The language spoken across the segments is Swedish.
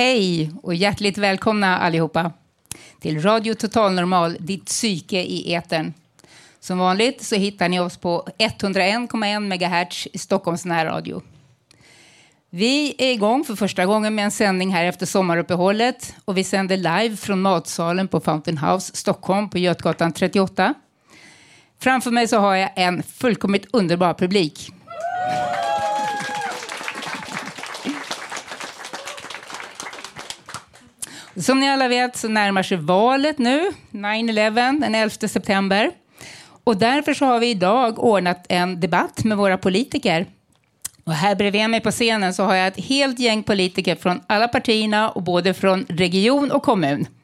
Hej och hjärtligt välkomna allihopa till Radio Total Normal, ditt psyke i etern. Som vanligt så hittar ni oss på 101,1 MHz i Stockholms närradio. Vi är igång för första gången med en sändning här efter sommaruppehållet och vi sänder live från matsalen på Fountain House, Stockholm på Götgatan 38. Framför mig så har jag en fullkomligt underbar publik. Som ni alla vet så närmar sig valet nu, 9-11, den 11 september. Och därför så har vi idag ordnat en debatt med våra politiker. Och här bredvid mig på scenen så har jag ett helt gäng politiker från alla partierna och både från region och kommun.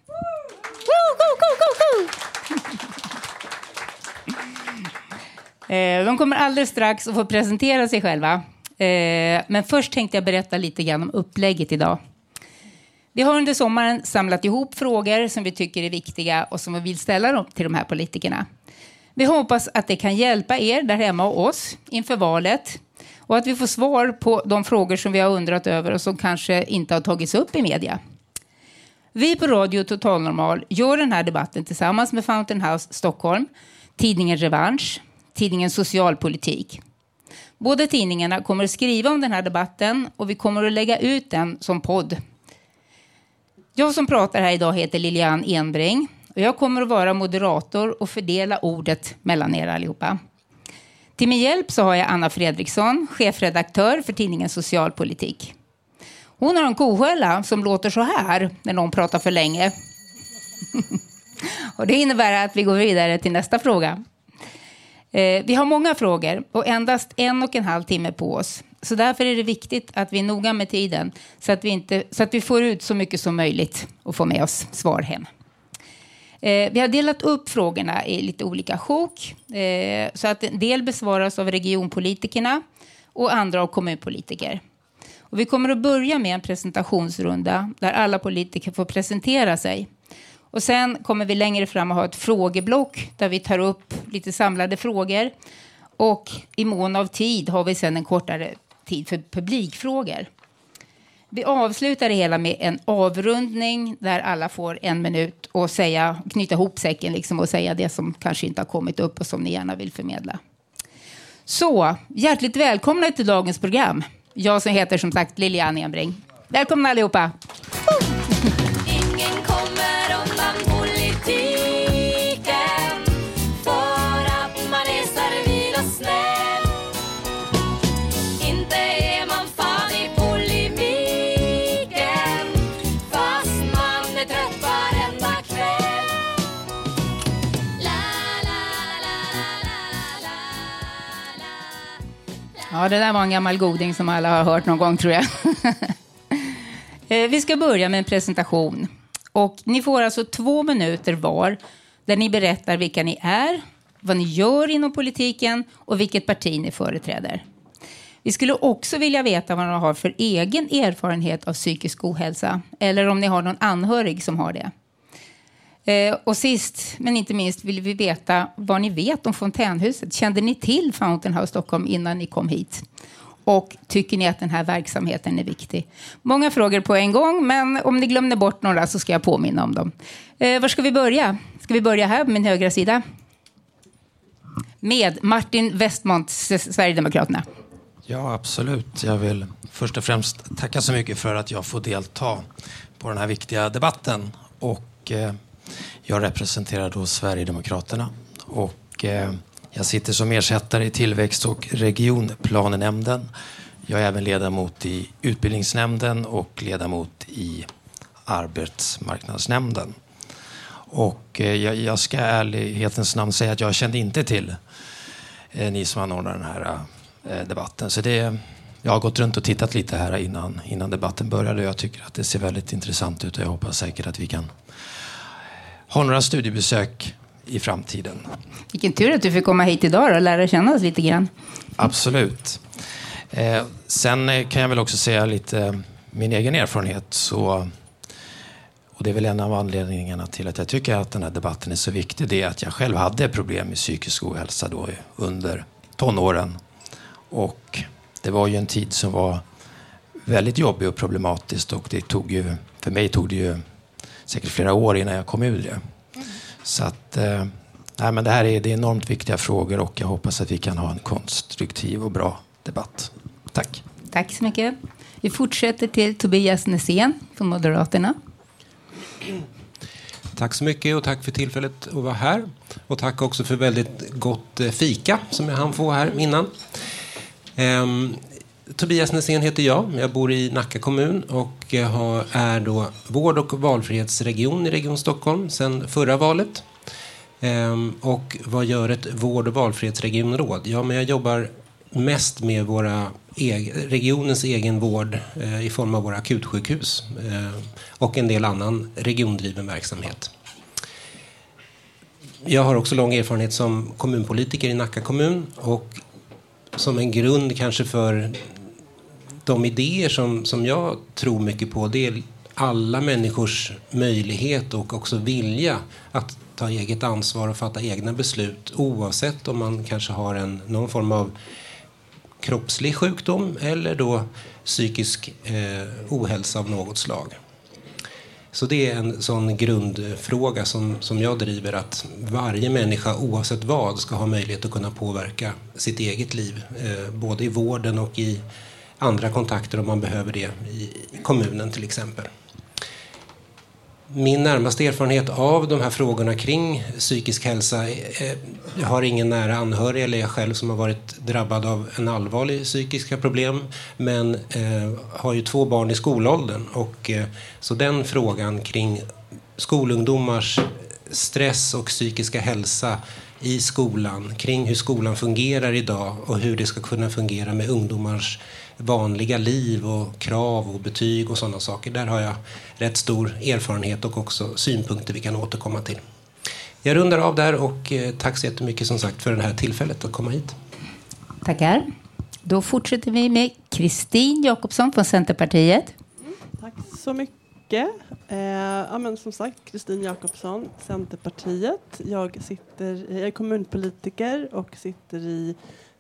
Eh, De kommer alldeles strax att få presentera sig själva. Eh, Men först tänkte jag berätta lite grann om upplägget idag. Vi har under sommaren samlat ihop frågor som vi tycker är viktiga och som vi vill ställa dem till de här politikerna. Vi hoppas att det kan hjälpa er där hemma och oss inför valet och att vi får svar på de frågor som vi har undrat över och som kanske inte har tagits upp i media. Vi på Radio Total Normal gör den här debatten tillsammans med Fountain House Stockholm, tidningen Revansch, tidningen Socialpolitik. Båda tidningarna kommer att skriva om den här debatten och vi kommer att lägga ut den som podd jag som pratar här idag heter Lilian Enbring och jag kommer att vara moderator och fördela ordet mellan er allihopa. Till min hjälp så har jag Anna Fredriksson, chefredaktör för tidningen Socialpolitik. Hon har en kohälla som låter så här när någon pratar för länge. och det innebär att vi går vidare till nästa fråga. Eh, vi har många frågor och endast en och en halv timme på oss. Så därför är det viktigt att vi är noga med tiden så att vi, inte, så att vi får ut så mycket som möjligt och får med oss svar hem. Eh, vi har delat upp frågorna i lite olika sjok eh, så att en del besvaras av regionpolitikerna och andra av kommunpolitiker. Och vi kommer att börja med en presentationsrunda där alla politiker får presentera sig. Och sen kommer vi längre fram att ha ett frågeblock där vi tar upp lite samlade frågor. Och i mån av tid har vi sen en kortare tid för publikfrågor. Vi avslutar det hela med en avrundning där alla får en minut och säga, knyta ihop säcken liksom och säga det som kanske inte har kommit upp och som ni gärna vill förmedla. Så, hjärtligt välkomna till dagens program. Jag som heter som sagt Lilian Enbring. Välkomna allihopa! Ja, det där var en gammal goding som alla har hört någon gång tror jag. Eh, vi ska börja med en presentation. Och ni får alltså två minuter var där ni berättar vilka ni är, vad ni gör inom politiken och vilket parti ni företräder. Vi skulle också vilja veta vad ni har för egen erfarenhet av psykisk ohälsa eller om ni har någon anhörig som har det. Eh, och sist men inte minst vill vi veta vad ni vet om Fontänhuset. Kände ni till Fountain House Stockholm innan ni kom hit? Och tycker ni att den här verksamheten är viktig? Många frågor på en gång, men om ni glömde bort några så ska jag påminna om dem. Eh, var ska vi börja? Ska vi börja här på min högra sida? Med Martin Westmont, Sverigedemokraterna. Ja, absolut. Jag vill först och främst tacka så mycket för att jag får delta på den här viktiga debatten. Och, eh, jag representerar då Sverigedemokraterna. Och, eh, jag sitter som ersättare i tillväxt och regionplanenämnden. Jag är även ledamot i utbildningsnämnden och ledamot i arbetsmarknadsnämnden. Och eh, jag, jag ska i ärlighetens namn säga att jag kände inte till eh, ni som anordnar den här eh, debatten. Så det, jag har gått runt och tittat lite här innan, innan debatten började och jag tycker att det ser väldigt intressant ut och jag hoppas säkert att vi kan ha några studiebesök i framtiden. Vilken tur att du fick komma hit idag och lära känna oss lite grann. Absolut. Eh, sen eh, kan jag väl också säga lite min egen erfarenhet. Så, och det är väl en av anledningarna till att jag tycker att den här debatten är så viktig. Det är att jag själv hade problem med psykisk ohälsa då under tonåren. Och det var ju en tid som var väldigt jobbig och problematisk och det tog ju, för mig tog det ju säkert flera år innan jag kom ur det. Så att, eh, nej, men det här är, det är enormt viktiga frågor och jag hoppas att vi kan ha en konstruktiv och bra debatt. Tack. Tack så mycket. Vi fortsätter till Tobias Nässén från Moderaterna. Tack så mycket och tack för tillfället att vara här. Och tack också för väldigt gott eh, fika som jag hann få här innan. Tobias Nässén heter jag. Jag bor i Nacka kommun och är då vård och valfrihetsregion i Region Stockholm sedan förra valet. Ehm, och vad gör ett vård och valfrihetsregionråd? Ja, men jag jobbar mest med våra regionens egen vård eh, i form av våra akutsjukhus eh, och en del annan regiondriven verksamhet. Jag har också lång erfarenhet som kommunpolitiker i Nacka kommun och som en grund kanske för de idéer som, som jag tror mycket på det är alla människors möjlighet och också vilja att ta eget ansvar och fatta egna beslut oavsett om man kanske har en, någon form av kroppslig sjukdom eller då psykisk eh, ohälsa av något slag. Så det är en sån grundfråga som, som jag driver att varje människa oavsett vad ska ha möjlighet att kunna påverka sitt eget liv. Eh, både i vården och i andra kontakter om man behöver det i kommunen till exempel. Min närmaste erfarenhet av de här frågorna kring psykisk hälsa, eh, jag har ingen nära anhörig eller jag själv som har varit drabbad av en allvarlig psykiska problem, men eh, har ju två barn i skolåldern och eh, så den frågan kring skolungdomars stress och psykiska hälsa i skolan, kring hur skolan fungerar idag och hur det ska kunna fungera med ungdomars vanliga liv och krav och betyg och sådana saker. Där har jag rätt stor erfarenhet och också synpunkter vi kan återkomma till. Jag rundar av där och eh, tack så jättemycket som sagt för det här tillfället att komma hit. Tackar. Då fortsätter vi med Kristin Jakobsson från Centerpartiet. Tack så mycket. Eh, ja, men som sagt, Kristin Jakobsson, Centerpartiet. Jag, sitter, jag är kommunpolitiker och sitter i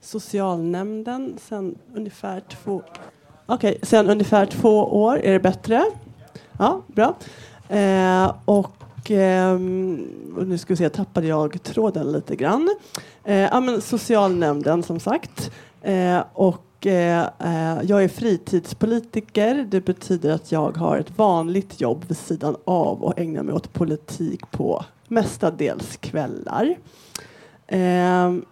socialnämnden sedan ungefär två, okay, sen ungefär två år. Är det bättre? Ja, bra. Eh, och, eh, och nu ska vi se, tappade jag tråden lite grann. Eh, ja, men socialnämnden som sagt. Eh, och eh, eh, jag är fritidspolitiker. Det betyder att jag har ett vanligt jobb vid sidan av och ägnar mig åt politik på mestadels kvällar. Ehm,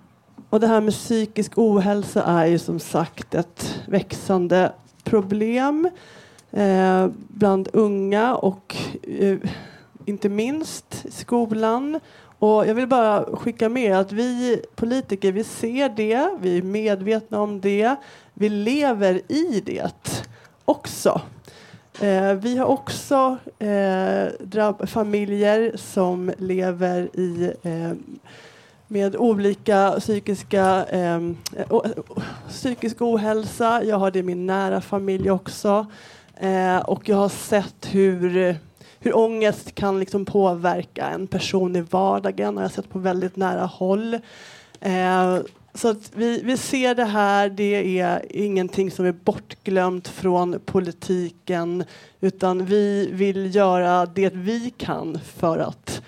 och det här med psykisk ohälsa är ju som sagt ett växande problem eh, bland unga och eh, inte minst skolan. Och jag vill bara skicka med att vi politiker, vi ser det, vi är medvetna om det, vi lever i det också. Eh, vi har också eh, familjer som lever i eh, med olika psykiska eh, psykisk ohälsa. Jag har det i min nära familj också. Eh, och jag har sett hur, hur ångest kan liksom påverka en person i vardagen. Jag har sett på väldigt nära håll. Eh, så att vi, vi ser det här, det är ingenting som är bortglömt från politiken utan vi vill göra det vi kan för att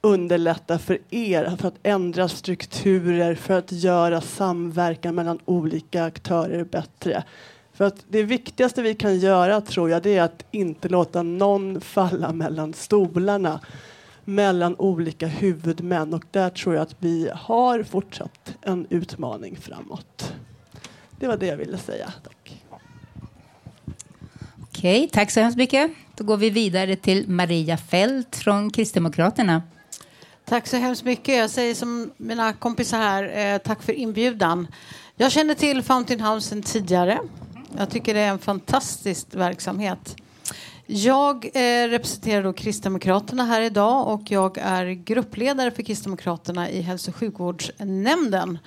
underlätta för er för att ändra strukturer, för att göra samverkan mellan olika aktörer bättre. För att det viktigaste vi kan göra tror jag det är att inte låta någon falla mellan stolarna mellan olika huvudmän och där tror jag att vi har fortsatt en utmaning framåt. Det var det jag ville säga. Tack. Okej, tack så hemskt mycket. Då går vi vidare till Maria Fält från Kristdemokraterna. Tack så hemskt mycket. Jag säger som mina kompisar här, eh, tack för inbjudan. Jag känner till Fountain House sedan tidigare. Jag tycker det är en fantastisk verksamhet. Jag eh, representerar då Kristdemokraterna här idag och jag är gruppledare för Kristdemokraterna i hälso och sjukvårdsnämnden.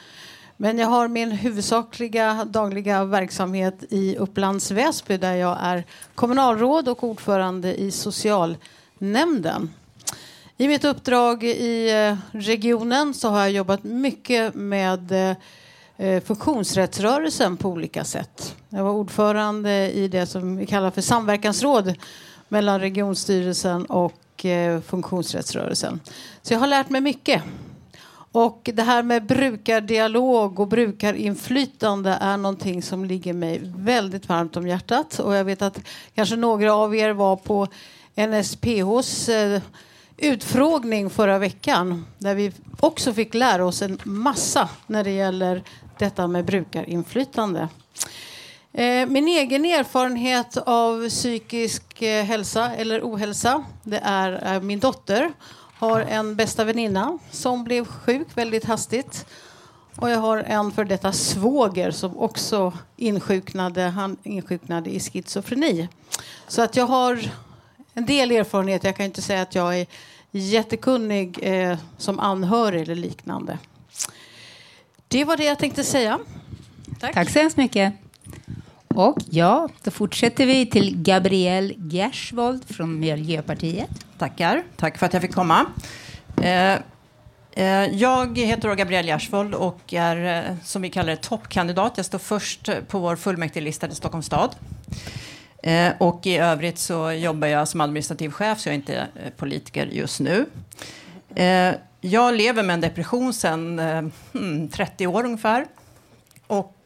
Men jag har min huvudsakliga dagliga verksamhet i Upplands Väsby där jag är kommunalråd och ordförande i socialnämnden. I mitt uppdrag i eh, regionen så har jag jobbat mycket med eh, eh, funktionsrättsrörelsen på olika sätt. Jag var ordförande i det som vi kallar för samverkansråd mellan regionstyrelsen och funktionsrättsrörelsen. Så jag har lärt mig mycket. Och det här med brukardialog och brukarinflytande är någonting som ligger mig väldigt varmt om hjärtat. Och jag vet att kanske några av er var på NSPHs utfrågning förra veckan där vi också fick lära oss en massa när det gäller detta med brukarinflytande. Eh, min egen erfarenhet av psykisk eh, hälsa eller ohälsa det är eh, min dotter har en bästa väninna som blev sjuk väldigt hastigt. Och jag har en för detta svåger som också insjuknade, han insjuknade i schizofreni. Så att jag har en del erfarenhet. Jag kan inte säga att jag är jättekunnig eh, som anhörig eller liknande. Det var det jag tänkte säga. Tack. Tack så hemskt mycket. Och ja, då fortsätter vi till Gabrielle Gersvold från Miljöpartiet. Tackar. Tack för att jag fick komma. Eh, eh, jag heter då Gabrielle Gersvold och är, eh, som vi kallar det, toppkandidat. Jag står först på vår fullmäktigelista i Stockholms stad. Eh, och i övrigt så jobbar jag som administrativ chef, så jag är inte eh, politiker just nu. Eh, jag lever med en depression sedan hmm, 30 år ungefär. Och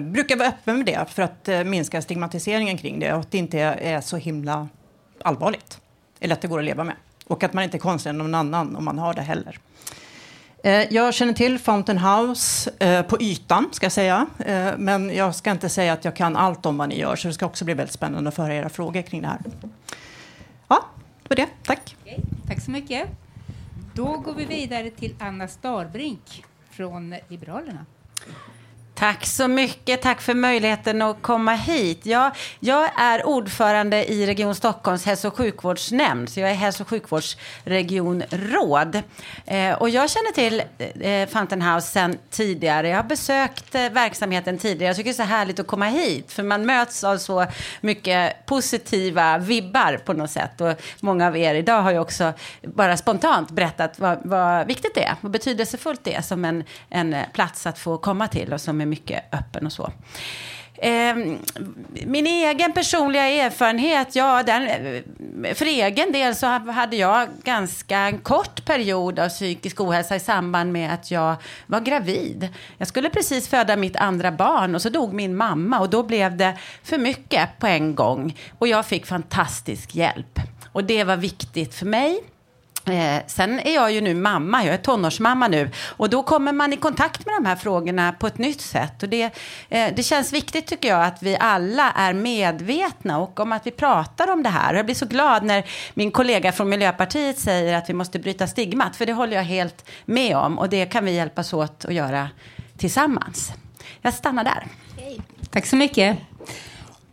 brukar vara öppen med det för att minska stigmatiseringen kring det och att det inte är, är så himla allvarligt. Eller att det går att leva med. Och att man inte är konstigare än någon annan om man har det heller. Eh, jag känner till Fountain House eh, på ytan, ska jag säga. Eh, men jag ska inte säga att jag kan allt om vad ni gör, så det ska också bli väldigt spännande att föra era frågor kring det här. Ja, det var det. Tack. Okej, tack så mycket. Då går vi vidare till Anna Starbrink från Liberalerna. Tack så mycket. Tack för möjligheten att komma hit. Jag, jag är ordförande i Region Stockholms hälso och sjukvårdsnämnd. Så jag är hälso och sjukvårdsregionråd. Eh, och jag känner till eh, Fountain House sedan tidigare. Jag har besökt eh, verksamheten tidigare. Jag tycker det är så härligt att komma hit. För man möts av så mycket positiva vibbar på något sätt. Och många av er idag har ju också bara spontant berättat vad, vad viktigt det är. Vad betydelsefullt det är som en, en plats att få komma till. Och som är mycket öppen och så. Eh, min egen personliga erfarenhet, ja, den, för egen del så hade jag ganska en kort period av psykisk ohälsa i samband med att jag var gravid. Jag skulle precis föda mitt andra barn och så dog min mamma och då blev det för mycket på en gång. Och jag fick fantastisk hjälp. Och det var viktigt för mig. Eh, sen är jag ju nu mamma, jag är tonårsmamma nu. Och då kommer man i kontakt med de här frågorna på ett nytt sätt. Och det, eh, det känns viktigt tycker jag att vi alla är medvetna och om att vi pratar om det här. Jag blir så glad när min kollega från Miljöpartiet säger att vi måste bryta stigmat. För det håller jag helt med om. Och det kan vi hjälpas åt att göra tillsammans. Jag stannar där. Tack så mycket.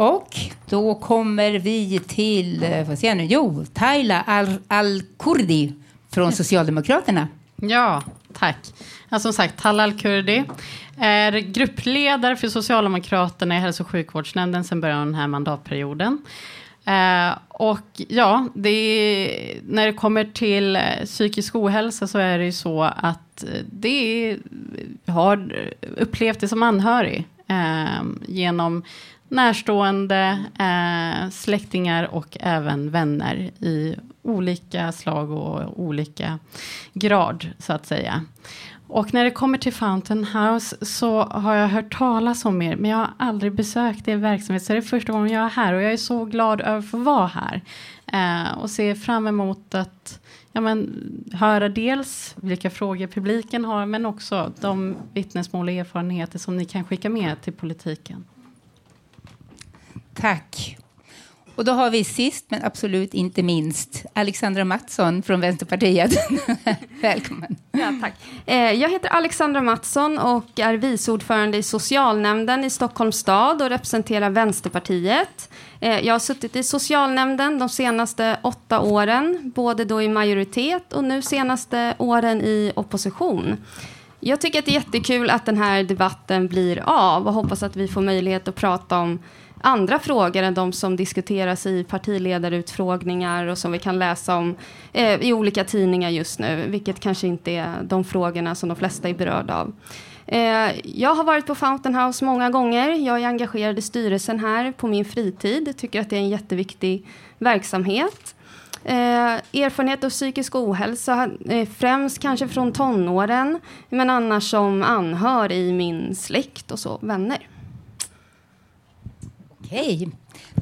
Och då kommer vi till, eh, vad säger jag nu, jo, Taila Al- Al-Kurdi från Socialdemokraterna. Ja, tack. Ja, som sagt, Talal Kurdi är gruppledare för Socialdemokraterna i hälso och sjukvårdsnämnden sedan början av den här mandatperioden. Eh, och ja, det är, när det kommer till eh, psykisk ohälsa så är det ju så att eh, det är, har upplevt det som anhörig eh, genom närstående, eh, släktingar och även vänner i olika slag och olika grad, så att säga. Och när det kommer till Fountain House så har jag hört talas om er, men jag har aldrig besökt er verksamhet, så det är första gången jag är här och jag är så glad över att få vara här. Eh, och ser fram emot att ja, men, höra dels vilka frågor publiken har, men också de vittnesmål och erfarenheter som ni kan skicka med till politiken. Tack. Och då har vi sist, men absolut inte minst, Alexandra Mattsson från Vänsterpartiet. Välkommen. Ja, tack. Eh, jag heter Alexandra Mattsson och är vice ordförande i socialnämnden i Stockholms stad och representerar Vänsterpartiet. Eh, jag har suttit i socialnämnden de senaste åtta åren, både då i majoritet och nu senaste åren i opposition. Jag tycker att det är jättekul att den här debatten blir av och hoppas att vi får möjlighet att prata om andra frågor än de som diskuteras i partiledarutfrågningar och som vi kan läsa om eh, i olika tidningar just nu, vilket kanske inte är de frågorna som de flesta är berörda av. Eh, jag har varit på Fountain House många gånger. Jag är engagerad i styrelsen här på min fritid. Tycker att det är en jätteviktig verksamhet. Eh, erfarenhet av psykisk ohälsa, eh, främst kanske från tonåren, men annars som anhör i min släkt och så, vänner. Okej.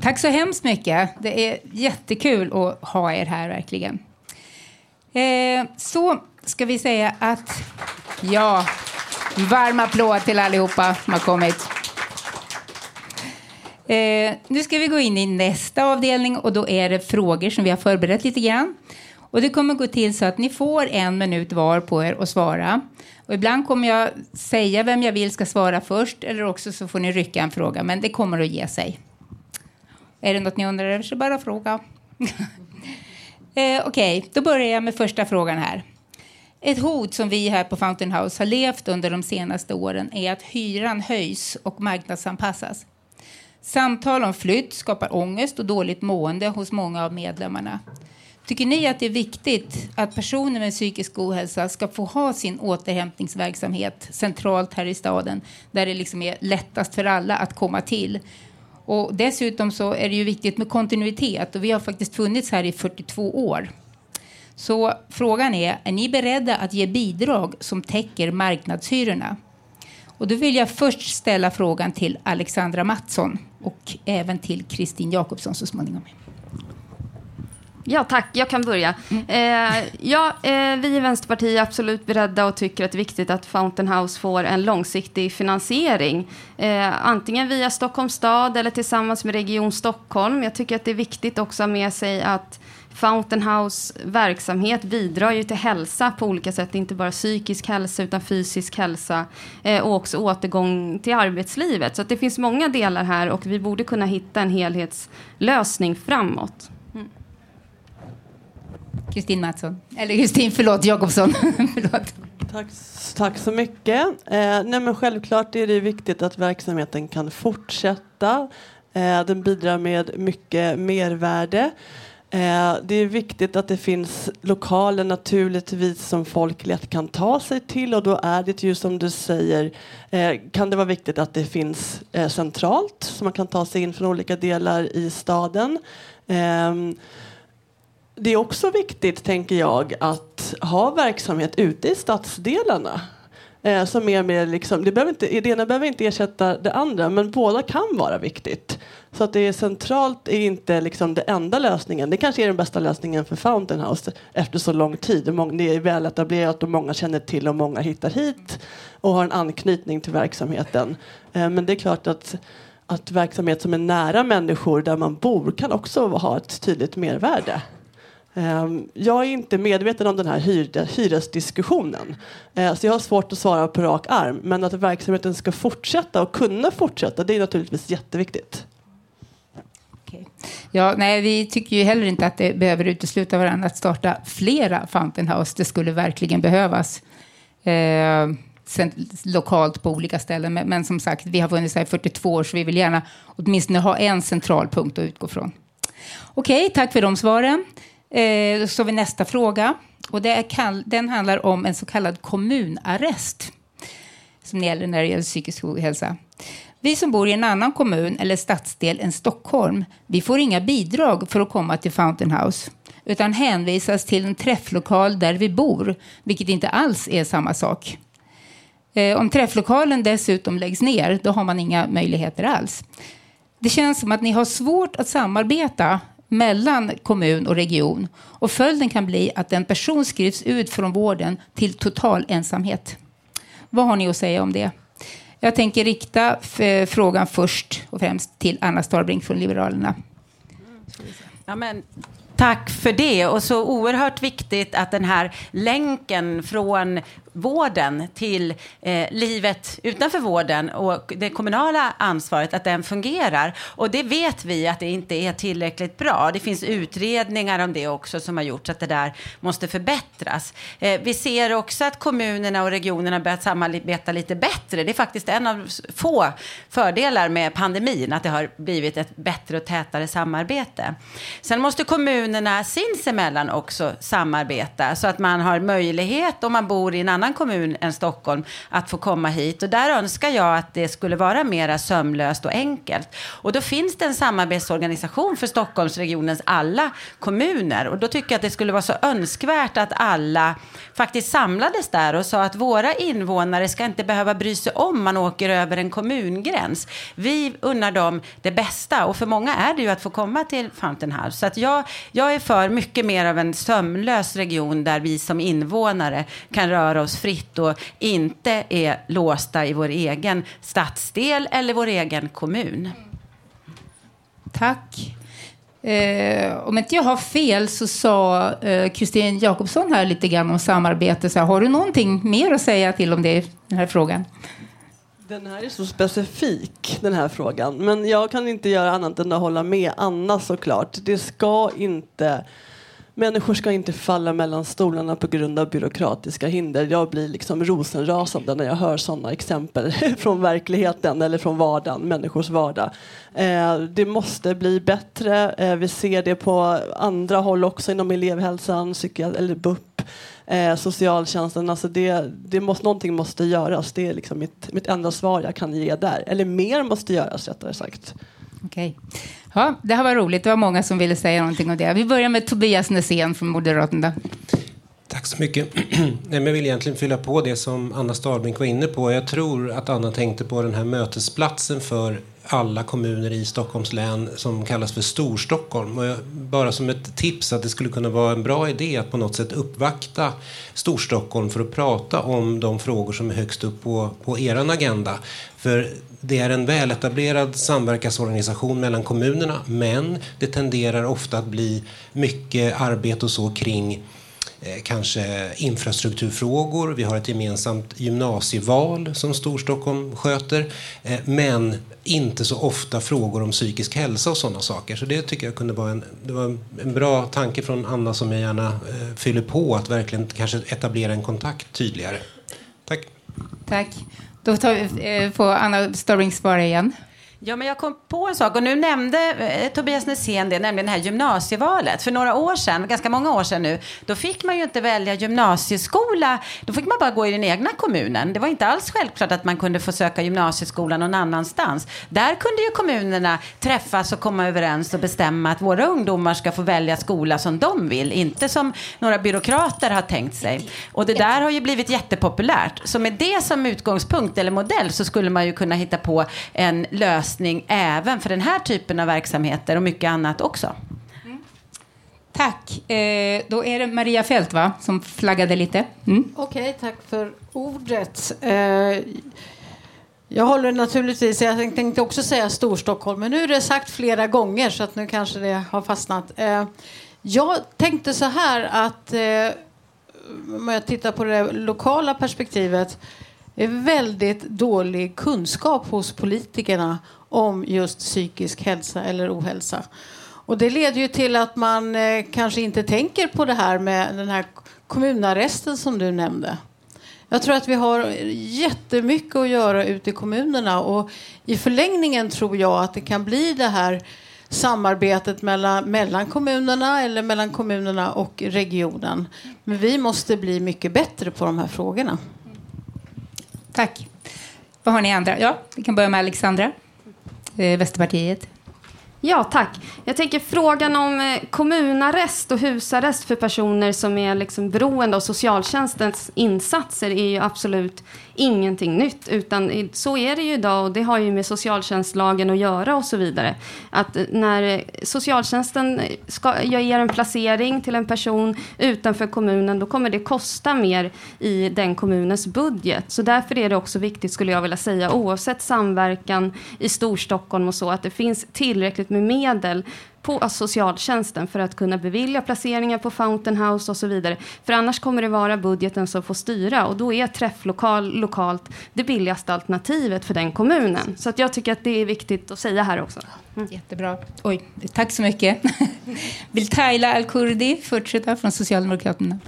Tack så hemskt mycket. Det är jättekul att ha er här verkligen. Eh, så ska vi säga att, ja, varm applåd till allihopa som har kommit. Eh, nu ska vi gå in i nästa avdelning och då är det frågor som vi har förberett lite grann. Och det kommer gå till så att ni får en minut var på er att svara. Och ibland kommer jag säga vem jag vill ska svara först eller också så får ni rycka en fråga, men det kommer att ge sig. Är det något ni undrar över så bara fråga. eh, Okej, då börjar jag med första frågan här. Ett hot som vi här på Fountain House har levt under de senaste åren är att hyran höjs och marknadsanpassas. Samtal om flytt skapar ångest och dåligt mående hos många av medlemmarna. Tycker ni att det är viktigt att personer med psykisk ohälsa ska få ha sin återhämtningsverksamhet centralt här i staden där det liksom är lättast för alla att komma till? Och dessutom så är det ju viktigt med kontinuitet och vi har faktiskt funnits här i 42 år. Så frågan är, är ni beredda att ge bidrag som täcker marknadshyrorna? Och då vill jag först ställa frågan till Alexandra Mattsson och även till Kristin Jakobsson så småningom. Ja, tack. Jag kan börja. Eh, ja, eh, vi i Vänsterpartiet är absolut beredda och tycker att det är viktigt att Fountain House får en långsiktig finansiering. Eh, antingen via Stockholms stad eller tillsammans med Region Stockholm. Jag tycker att det är viktigt också att ha med sig att Fountain House verksamhet bidrar ju till hälsa på olika sätt. Inte bara psykisk hälsa utan fysisk hälsa eh, och också återgång till arbetslivet. Så det finns många delar här och vi borde kunna hitta en helhetslösning framåt. Kristin Mattsson. Eller Kristin, förlåt, Jakobsson. förlåt. Tack, tack så mycket. Eh, nej men självklart är det viktigt att verksamheten kan fortsätta. Eh, den bidrar med mycket mervärde. Eh, det är viktigt att det finns lokaler naturligtvis som folk lätt kan ta sig till och då är det ju som du säger eh, kan det vara viktigt att det finns eh, centralt så man kan ta sig in från olika delar i staden. Ehm, det är också viktigt, tänker jag, att ha verksamhet ute i stadsdelarna. Eh, som är mer liksom, det, behöver inte, det ena behöver inte ersätta det andra, men båda kan vara viktigt. Så att det är centralt är inte liksom den enda lösningen. Det kanske är den bästa lösningen för Fountain House efter så lång tid. Det är väl etablerat och många känner till och många hittar hit och har en anknytning till verksamheten. Eh, men det är klart att att verksamhet som är nära människor där man bor kan också ha ett tydligt mervärde. Ehm, jag är inte medveten om den här hyresdiskussionen. Ehm, så jag har svårt att svara på rak arm. Men att verksamheten ska fortsätta och kunna fortsätta, det är naturligtvis jätteviktigt. Ja, nej, vi tycker ju heller inte att det behöver utesluta varandra att starta flera Fountain House. Det skulle verkligen behövas. Eh, lokalt på olika ställen. Men, men som sagt, vi har funnits här i 42 år så vi vill gärna åtminstone ha en central punkt att utgå från. Okej, tack för de svaren. Eh, så har vi nästa fråga. Och det är den handlar om en så kallad kommunarrest som gäller när det gäller psykisk ohälsa. Vi som bor i en annan kommun eller stadsdel än Stockholm, vi får inga bidrag för att komma till Fountain House, utan hänvisas till en träfflokal där vi bor, vilket inte alls är samma sak. Eh, om träfflokalen dessutom läggs ner, då har man inga möjligheter alls. Det känns som att ni har svårt att samarbeta mellan kommun och region och följden kan bli att en person skrivs ut från vården till total ensamhet. Vad har ni att säga om det? Jag tänker rikta eh, frågan först och främst till Anna Starbrink från Liberalerna. Ja, men, tack för det. Och så oerhört viktigt att den här länken från vården till eh, livet utanför vården och det kommunala ansvaret, att den fungerar. Och det vet vi att det inte är tillräckligt bra. Det finns utredningar om det också som har gjort att det där måste förbättras. Eh, vi ser också att kommunerna och regionerna börjat samarbeta lite bättre. Det är faktiskt en av få fördelar med pandemin, att det har blivit ett bättre och tätare samarbete. Sen måste kommunerna sinsemellan också samarbeta så att man har möjlighet om man bor i en annan kommun än Stockholm att få komma hit. Och där önskar jag att det skulle vara mera sömlöst och enkelt. Och då finns det en samarbetsorganisation för Stockholmsregionens alla kommuner. Och då tycker jag att det skulle vara så önskvärt att alla faktiskt samlades där och sa att våra invånare ska inte behöva bry sig om man åker över en kommungräns. Vi unnar dem det bästa och för många är det ju att få komma till Fountain House. Så att jag, jag är för mycket mer av en sömlös region där vi som invånare kan röra oss fritt och inte är låsta i vår egen stadsdel eller vår egen kommun. Tack. Eh, om inte jag har fel så sa eh, Kristin Jakobsson här lite grann om samarbete. Så här, har du någonting mer att säga till om det, den här frågan? Den här är så specifik, den här frågan. Men jag kan inte göra annat än att hålla med Anna såklart. Det ska inte Människor ska inte falla mellan stolarna på grund av byråkratiska hinder. Jag blir liksom rosenrasande när jag hör sådana exempel från verkligheten eller från vardagen, människors vardag. Eh, det måste bli bättre. Eh, vi ser det på andra håll också inom elevhälsan, psykiat- eller BUP, eh, socialtjänsten. Alltså det, det måste, någonting måste göras. Det är liksom mitt, mitt enda svar jag kan ge där. Eller mer måste göras rättare sagt. Okej. Ja, det här var roligt. Det var många som ville säga någonting om det. Vi börjar med Tobias Nässén från Moderaterna. Tack så mycket. Nej, jag vill egentligen fylla på det som Anna Starbrink var inne på. Jag tror att Anna tänkte på den här mötesplatsen för alla kommuner i Stockholms län som kallas för Storstockholm. Och jag, bara som ett tips att det skulle kunna vara en bra idé att på något sätt uppvakta Storstockholm för att prata om de frågor som är högst upp på, på er agenda. För det är en väletablerad samverkansorganisation mellan kommunerna men det tenderar ofta att bli mycket arbete och så kring eh, kanske infrastrukturfrågor. Vi har ett gemensamt gymnasieval som Storstockholm sköter. Eh, men inte så ofta frågor om psykisk hälsa och sådana saker. Så det tycker jag kunde vara en, det var en bra tanke från Anna som jag gärna eh, fyller på att verkligen kanske etablera en kontakt tydligare. Tack. Tack. Då tar vi, eh, får Anna Starring svara igen. Ja, men jag kom på en sak och nu nämnde eh, Tobias Nässén det, nämligen det här gymnasievalet. För några år sedan, ganska många år sedan nu, då fick man ju inte välja gymnasieskola. Då fick man bara gå i den egna kommunen. Det var inte alls självklart att man kunde få söka gymnasieskola någon annanstans. Där kunde ju kommunerna träffas och komma överens och bestämma att våra ungdomar ska få välja skola som de vill, inte som några byråkrater har tänkt sig. Och det där har ju blivit jättepopulärt. Så med det som utgångspunkt eller modell så skulle man ju kunna hitta på en lösning även för den här typen av verksamheter och mycket annat också. Tack. Eh, då är det Maria Fält va, som flaggade lite. Mm. Okej, tack för ordet. Eh, jag håller naturligtvis, jag tänkte också säga Storstockholm, men nu är det sagt flera gånger så att nu kanske det har fastnat. Eh, jag tänkte så här att eh, om jag tittar på det lokala perspektivet är väldigt dålig kunskap hos politikerna om just psykisk hälsa eller ohälsa. Och det leder ju till att man eh, kanske inte tänker på det här med den här kommunarresten som du nämnde. Jag tror att vi har jättemycket att göra ute i kommunerna och i förlängningen tror jag att det kan bli det här samarbetet mellan, mellan kommunerna eller mellan kommunerna och regionen. Men vi måste bli mycket bättre på de här frågorna. Tack. Vad har ni andra? Ja, vi kan börja med Alexandra, eh, Ja, tack. Jag tänker frågan om eh, kommunarrest och husarrest för personer som är liksom beroende av socialtjänstens insatser är ju absolut ingenting nytt. Utan så är det ju idag och det har ju med socialtjänstlagen att göra och så vidare. Att eh, när eh, socialtjänsten ska jag ger en placering till en person utanför kommunen då kommer det kosta mer i den kommunens budget. Så därför är det också viktigt skulle jag vilja säga oavsett samverkan i Storstockholm och så att det finns tillräckligt med medel på socialtjänsten för att kunna bevilja placeringar på Fountain House och så vidare. För annars kommer det vara budgeten som får styra och då är träfflokal lokalt det billigaste alternativet för den kommunen. Så att jag tycker att det är viktigt att säga här också. Mm. Jättebra. Oj, tack så mycket. Vill Taila Al-Kurdi fortsätta från Socialdemokraterna?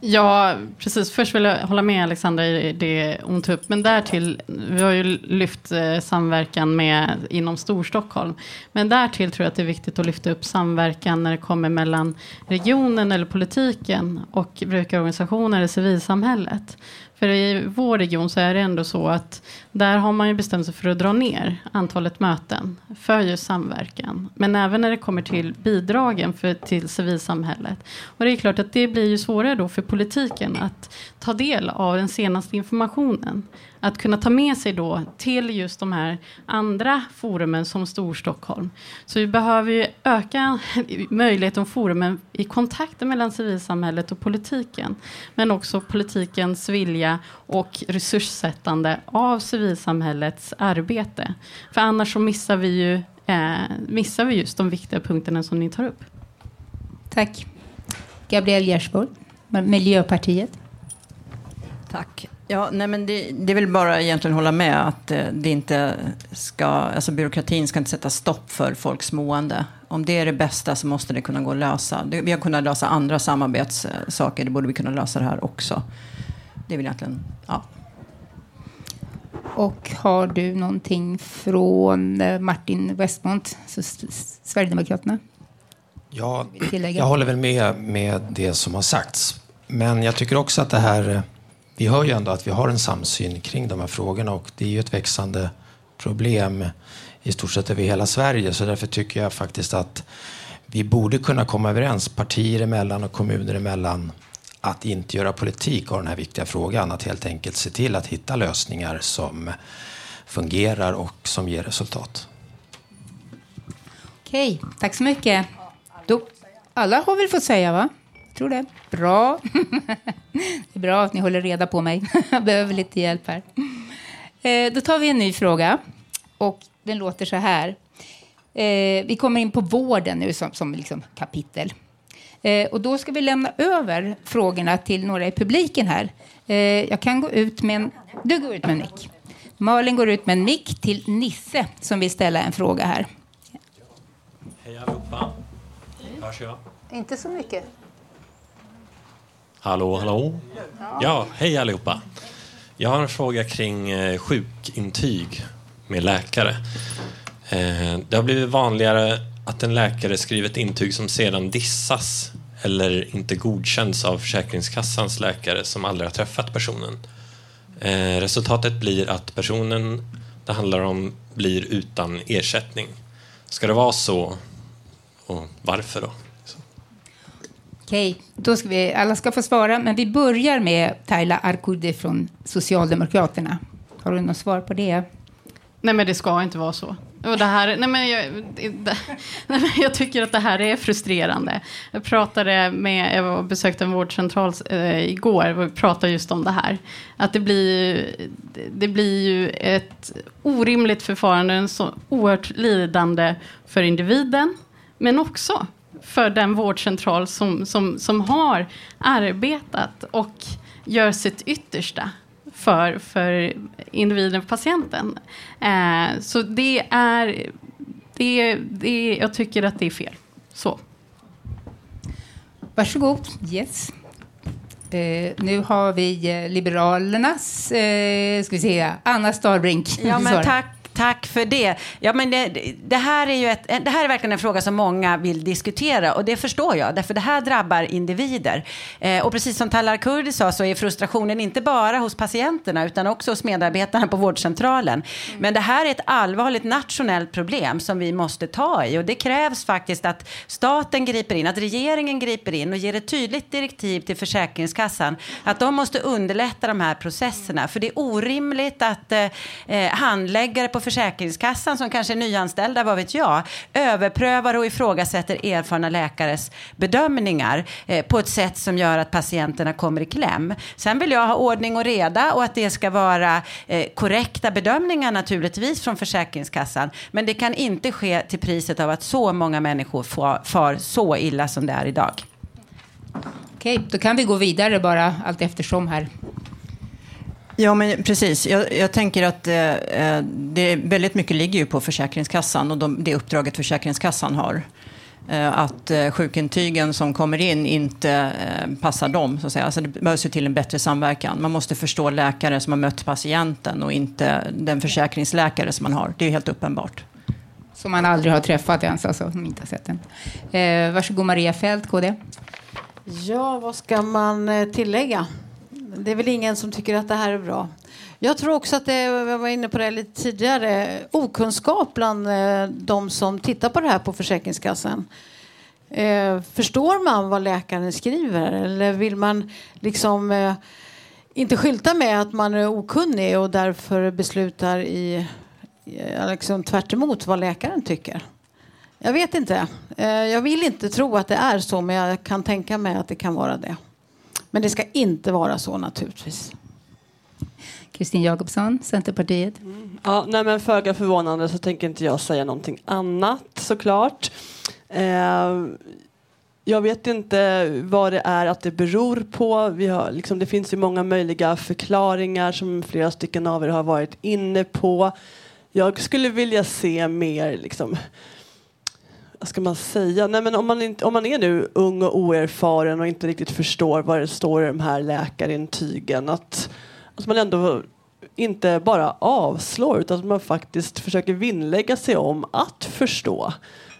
Ja, precis. Först vill jag hålla med Alexandra i det hon tog upp. Men därtill, vi har ju lyft eh, samverkan med, inom Storstockholm. Men därtill tror jag att det är viktigt att lyfta upp samverkan när det kommer mellan regionen eller politiken och brukarorganisationer eller civilsamhället. För i vår region så är det ändå så att där har man ju bestämt sig för att dra ner antalet möten för just samverkan. Men även när det kommer till bidragen för, till civilsamhället. Och det är klart att det blir ju svårare då för politiken att ta del av den senaste informationen. Att kunna ta med sig då till just de här andra forumen som Storstockholm. Så vi behöver ju öka möjligheten och forumen i kontakten mellan civilsamhället och politiken. Men också politikens vilja och resurssättande av civilsamhällets arbete. För annars så missar vi ju eh, missar vi just de viktiga punkterna som ni tar upp. Tack. Gabriel Gjersborg, Miljöpartiet. Tack. Ja, nej men det, det är väl bara egentligen hålla med att eh, det inte ska, alltså byråkratin ska inte sätta stopp för folks mående. Om det är det bästa så måste det kunna gå att lösa. Vi har kunnat lösa andra samarbetssaker, det borde vi kunna lösa det här också. Det är väl egentligen, ja. Och har du någonting från eh, Martin Westmont, Sverigedemokraterna? Ja, jag håller väl med med det som har sagts. Men jag tycker också att det här vi hör ju ändå att vi har en samsyn kring de här frågorna och det är ju ett växande problem i stort sett över hela Sverige. Så därför tycker jag faktiskt att vi borde kunna komma överens partier emellan och kommuner emellan att inte göra politik av den här viktiga frågan. Att helt enkelt se till att hitta lösningar som fungerar och som ger resultat. Okej, tack så mycket. Då, alla har väl fått säga, va? Jag tror det. Bra. det är bra att ni håller reda på mig. Jag behöver lite hjälp här. Eh, då tar vi en ny fråga. Och den låter så här. Eh, vi kommer in på vården nu som, som liksom kapitel. Eh, och då ska vi lämna över frågorna till några i publiken här. jag kan gå ut med en... Du går ut med en mick. Malin går ut med en mick till Nisse som vill ställa en fråga här. Hej allihopa. Hörs jag? Inte så mycket. Hallå, hallå. Ja, hej allihopa. Jag har en fråga kring eh, sjukintyg med läkare. Eh, det har blivit vanligare att en läkare skriver ett intyg som sedan dissas eller inte godkänns av Försäkringskassans läkare som aldrig har träffat personen. Eh, resultatet blir att personen det handlar om blir utan ersättning. Ska det vara så? Och varför då? Okej, då ska vi, alla ska få svara, men vi börjar med Tayla Arkudi från Socialdemokraterna. Har du något svar på det? Nej, men det ska inte vara så. Och det här, nej men jag, det, nej men jag tycker att det här är frustrerande. Jag pratade med, jag besökte en vårdcentral eh, igår och pratade just om det här. Att det blir, det blir ju ett orimligt förfarande, en så oerhört lidande för individen, men också för den vårdcentral som, som, som har arbetat och gör sitt yttersta för, för individen, patienten. Eh, så det är, det, det, jag tycker att det är fel. Så. Varsågod. Yes. Eh, nu har vi eh, Liberalernas, eh, ska vi se, Anna Starbrink. Ja, men tack Tack för det. Ja, men det, det, här är ju ett, det här är verkligen en fråga som många vill diskutera och det förstår jag, därför det här drabbar individer. Eh, och precis som Talar Kurdi sa så är frustrationen inte bara hos patienterna utan också hos medarbetarna på vårdcentralen. Mm. Men det här är ett allvarligt nationellt problem som vi måste ta i och det krävs faktiskt att staten griper in, att regeringen griper in och ger ett tydligt direktiv till Försäkringskassan att de måste underlätta de här processerna. För det är orimligt att eh, eh handläggare på Försäkringskassan som kanske är nyanställda, vad vet jag, överprövar och ifrågasätter erfarna läkares bedömningar eh, på ett sätt som gör att patienterna kommer i kläm. Sen vill jag ha ordning och reda och att det ska vara eh, korrekta bedömningar naturligtvis från Försäkringskassan. Men det kan inte ske till priset av att så många människor far, far så illa som det är idag. Okej, då kan vi gå vidare bara allt eftersom här. Ja, men precis. Jag, jag tänker att eh, eh, det väldigt mycket ligger ju på Försäkringskassan och de, det uppdraget Försäkringskassan har. Eh, att eh, sjukintygen som kommer in inte eh, passar dem. Så att säga. Alltså det behövs ju till en bättre samverkan. Man måste förstå läkare som har mött patienten och inte den försäkringsläkare som man har. Det är helt uppenbart. Som man aldrig har träffat ens, alltså, som inte har sett den. Eh, varsågod Maria Fält, KD. Ja, vad ska man eh, tillägga? Det är väl ingen som tycker att det här är bra. Jag tror också att det, jag var inne på det lite tidigare, okunskap bland eh, de som tittar på det här på Försäkringskassan. Eh, förstår man vad läkaren skriver eller vill man liksom eh, inte skylta med att man är okunnig och därför beslutar i, liksom tvärt emot vad läkaren tycker? Jag vet inte. Eh, jag vill inte tro att det är så, men jag kan tänka mig att det kan vara det. Men det ska inte vara så naturligtvis. Kristin Jakobsson, Centerpartiet. Ja, nej men föga förvånande så tänker inte jag säga någonting annat såklart. Eh, jag vet inte vad det är att det beror på. Vi har, liksom, det finns ju många möjliga förklaringar som flera stycken av er har varit inne på. Jag skulle vilja se mer liksom, vad ska man säga? Nej, men om, man inte, om man är nu ung och oerfaren och inte riktigt förstår vad det står i de här läkarintygen att, att man ändå inte bara avslår utan att man faktiskt försöker vinnlägga sig om att förstå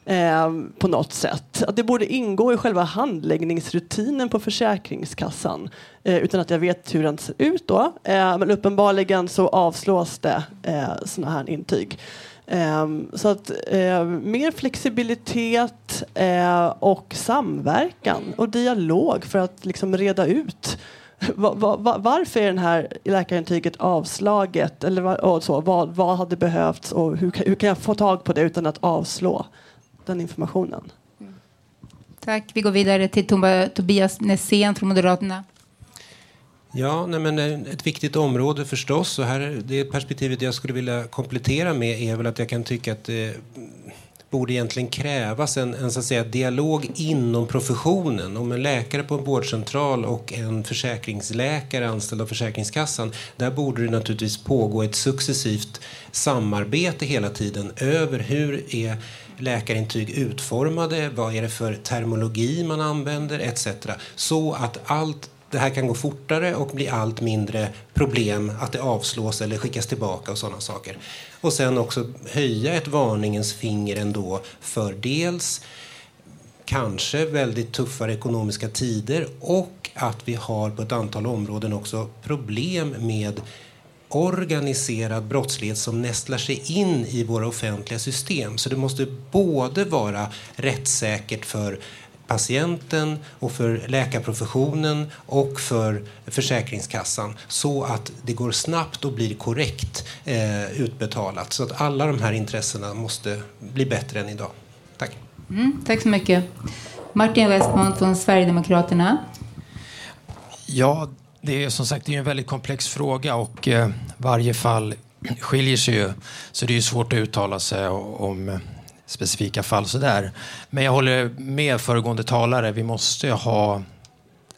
eh, på något sätt. Att det borde ingå i själva handläggningsrutinen på Försäkringskassan eh, utan att jag vet hur den ser ut då. Eh, men uppenbarligen så avslås det eh, sådana här intyg. Ehm, så att ehm, mer flexibilitet eh, och samverkan och dialog för att liksom reda ut varför är den här läkarintyget avslaget eller och så, vad, vad hade behövts och hur, hur kan jag få tag på det utan att avslå den informationen? Mm. Tack. Vi går vidare till Tobias Nässén från Moderaterna. Ja, nej men eh, ett viktigt område förstås. Och här, det perspektivet jag skulle vilja komplettera med är väl att jag kan tycka att det borde egentligen krävas en, en så att säga, dialog inom professionen. Om en läkare på en vårdcentral och en försäkringsläkare anställd av Försäkringskassan. Där borde det naturligtvis pågå ett successivt samarbete hela tiden över hur är läkarintyg utformade, vad är det för termologi man använder etc. Så att allt det här kan gå fortare och bli allt mindre problem att det avslås eller skickas tillbaka och sådana saker. Och sen också höja ett varningens finger ändå för dels kanske väldigt tuffare ekonomiska tider och att vi har på ett antal områden också problem med organiserad brottslighet som nästlar sig in i våra offentliga system. Så det måste både vara rättssäkert för patienten och för läkarprofessionen och för Försäkringskassan så att det går snabbt och blir korrekt eh, utbetalat. Så att alla de här intressena måste bli bättre än idag. Tack. Mm, tack så mycket. Martin Westman från Sverigedemokraterna. Ja, det är som sagt det är en väldigt komplex fråga och eh, varje fall skiljer sig ju. Så det är ju svårt att uttala sig om eh, specifika fall sådär. Men jag håller med föregående talare. Vi måste ha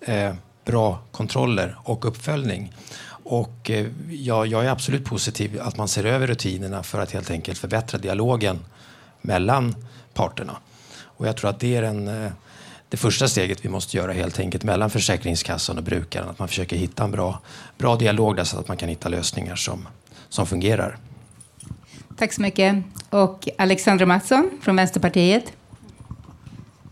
eh, bra kontroller och uppföljning. Och eh, jag, jag är absolut positiv att man ser över rutinerna för att helt enkelt förbättra dialogen mellan parterna. Och jag tror att det är en, eh, det första steget vi måste göra helt enkelt mellan Försäkringskassan och brukaren. Att man försöker hitta en bra, bra dialog där så att man kan hitta lösningar som, som fungerar. Tack så mycket. Och Alexandra Mattsson från Vänsterpartiet.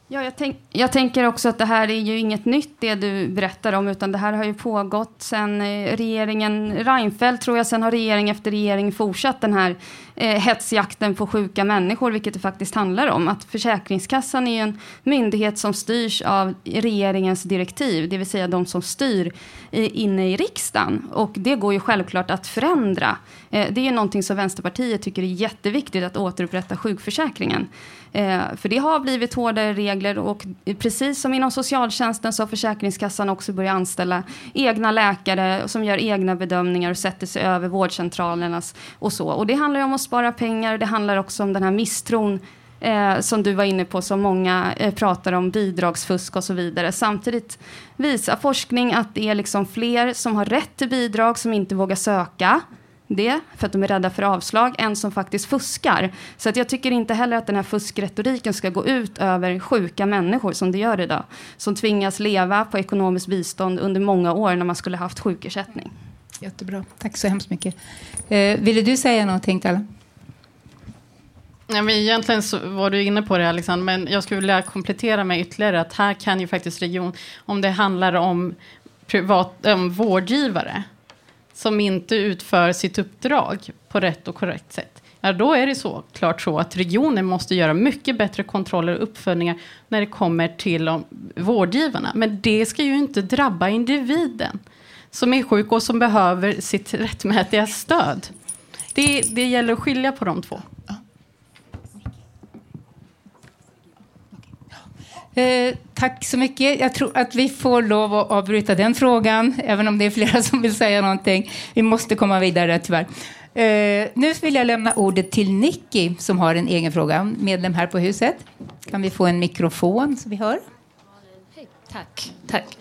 Ja, jag, tänk, jag tänker också att det här är ju inget nytt det du berättar om, utan det här har ju pågått sedan eh, regeringen Reinfeldt, tror jag, sen har regering efter regering fortsatt den här eh, hetsjakten på sjuka människor, vilket det faktiskt handlar om. Att Försäkringskassan är ju en myndighet som styrs av regeringens direktiv, det vill säga de som styr i, inne i riksdagen. Och det går ju självklart att förändra. Eh, det är ju någonting som Vänsterpartiet tycker är jätteviktigt, att återupprätta sjukförsäkringen. Eh, för det har blivit hårdare regler och precis som inom socialtjänsten så har Försäkringskassan också börjat anställa egna läkare som gör egna bedömningar och sätter sig över vårdcentralernas och så. Och det handlar ju om att spara pengar. Det handlar också om den här misstron eh, som du var inne på, som många eh, pratar om, bidragsfusk och så vidare. Samtidigt visar forskning att det är liksom fler som har rätt till bidrag som inte vågar söka det för att de är rädda för avslag än som faktiskt fuskar. Så att jag tycker inte heller att den här fuskretoriken ska gå ut över sjuka människor som det gör idag. Som tvingas leva på ekonomiskt bistånd under många år när man skulle haft sjukersättning. Jättebra. Tack så hemskt mycket. Eh, ville du säga någonting, Tala? Ja, men egentligen så var du inne på det, Alexander, men jag skulle vilja komplettera med ytterligare att här kan ju faktiskt region, om det handlar om, privat, om vårdgivare, som inte utför sitt uppdrag på rätt och korrekt sätt, ja, då är det så, klart så att regionen måste göra mycket bättre kontroller och uppföljningar när det kommer till om, vårdgivarna. Men det ska ju inte drabba individen som är sjuk och som behöver sitt rättmätiga stöd. Det, det gäller att skilja på de två. Eh, tack så mycket. Jag tror att vi får lov att avbryta den frågan, även om det är flera som vill säga någonting. Vi måste komma vidare, tyvärr. Eh, nu vill jag lämna ordet till Nicky som har en egen fråga, medlem här på huset. Kan vi få en mikrofon så vi hör? Tack. tack.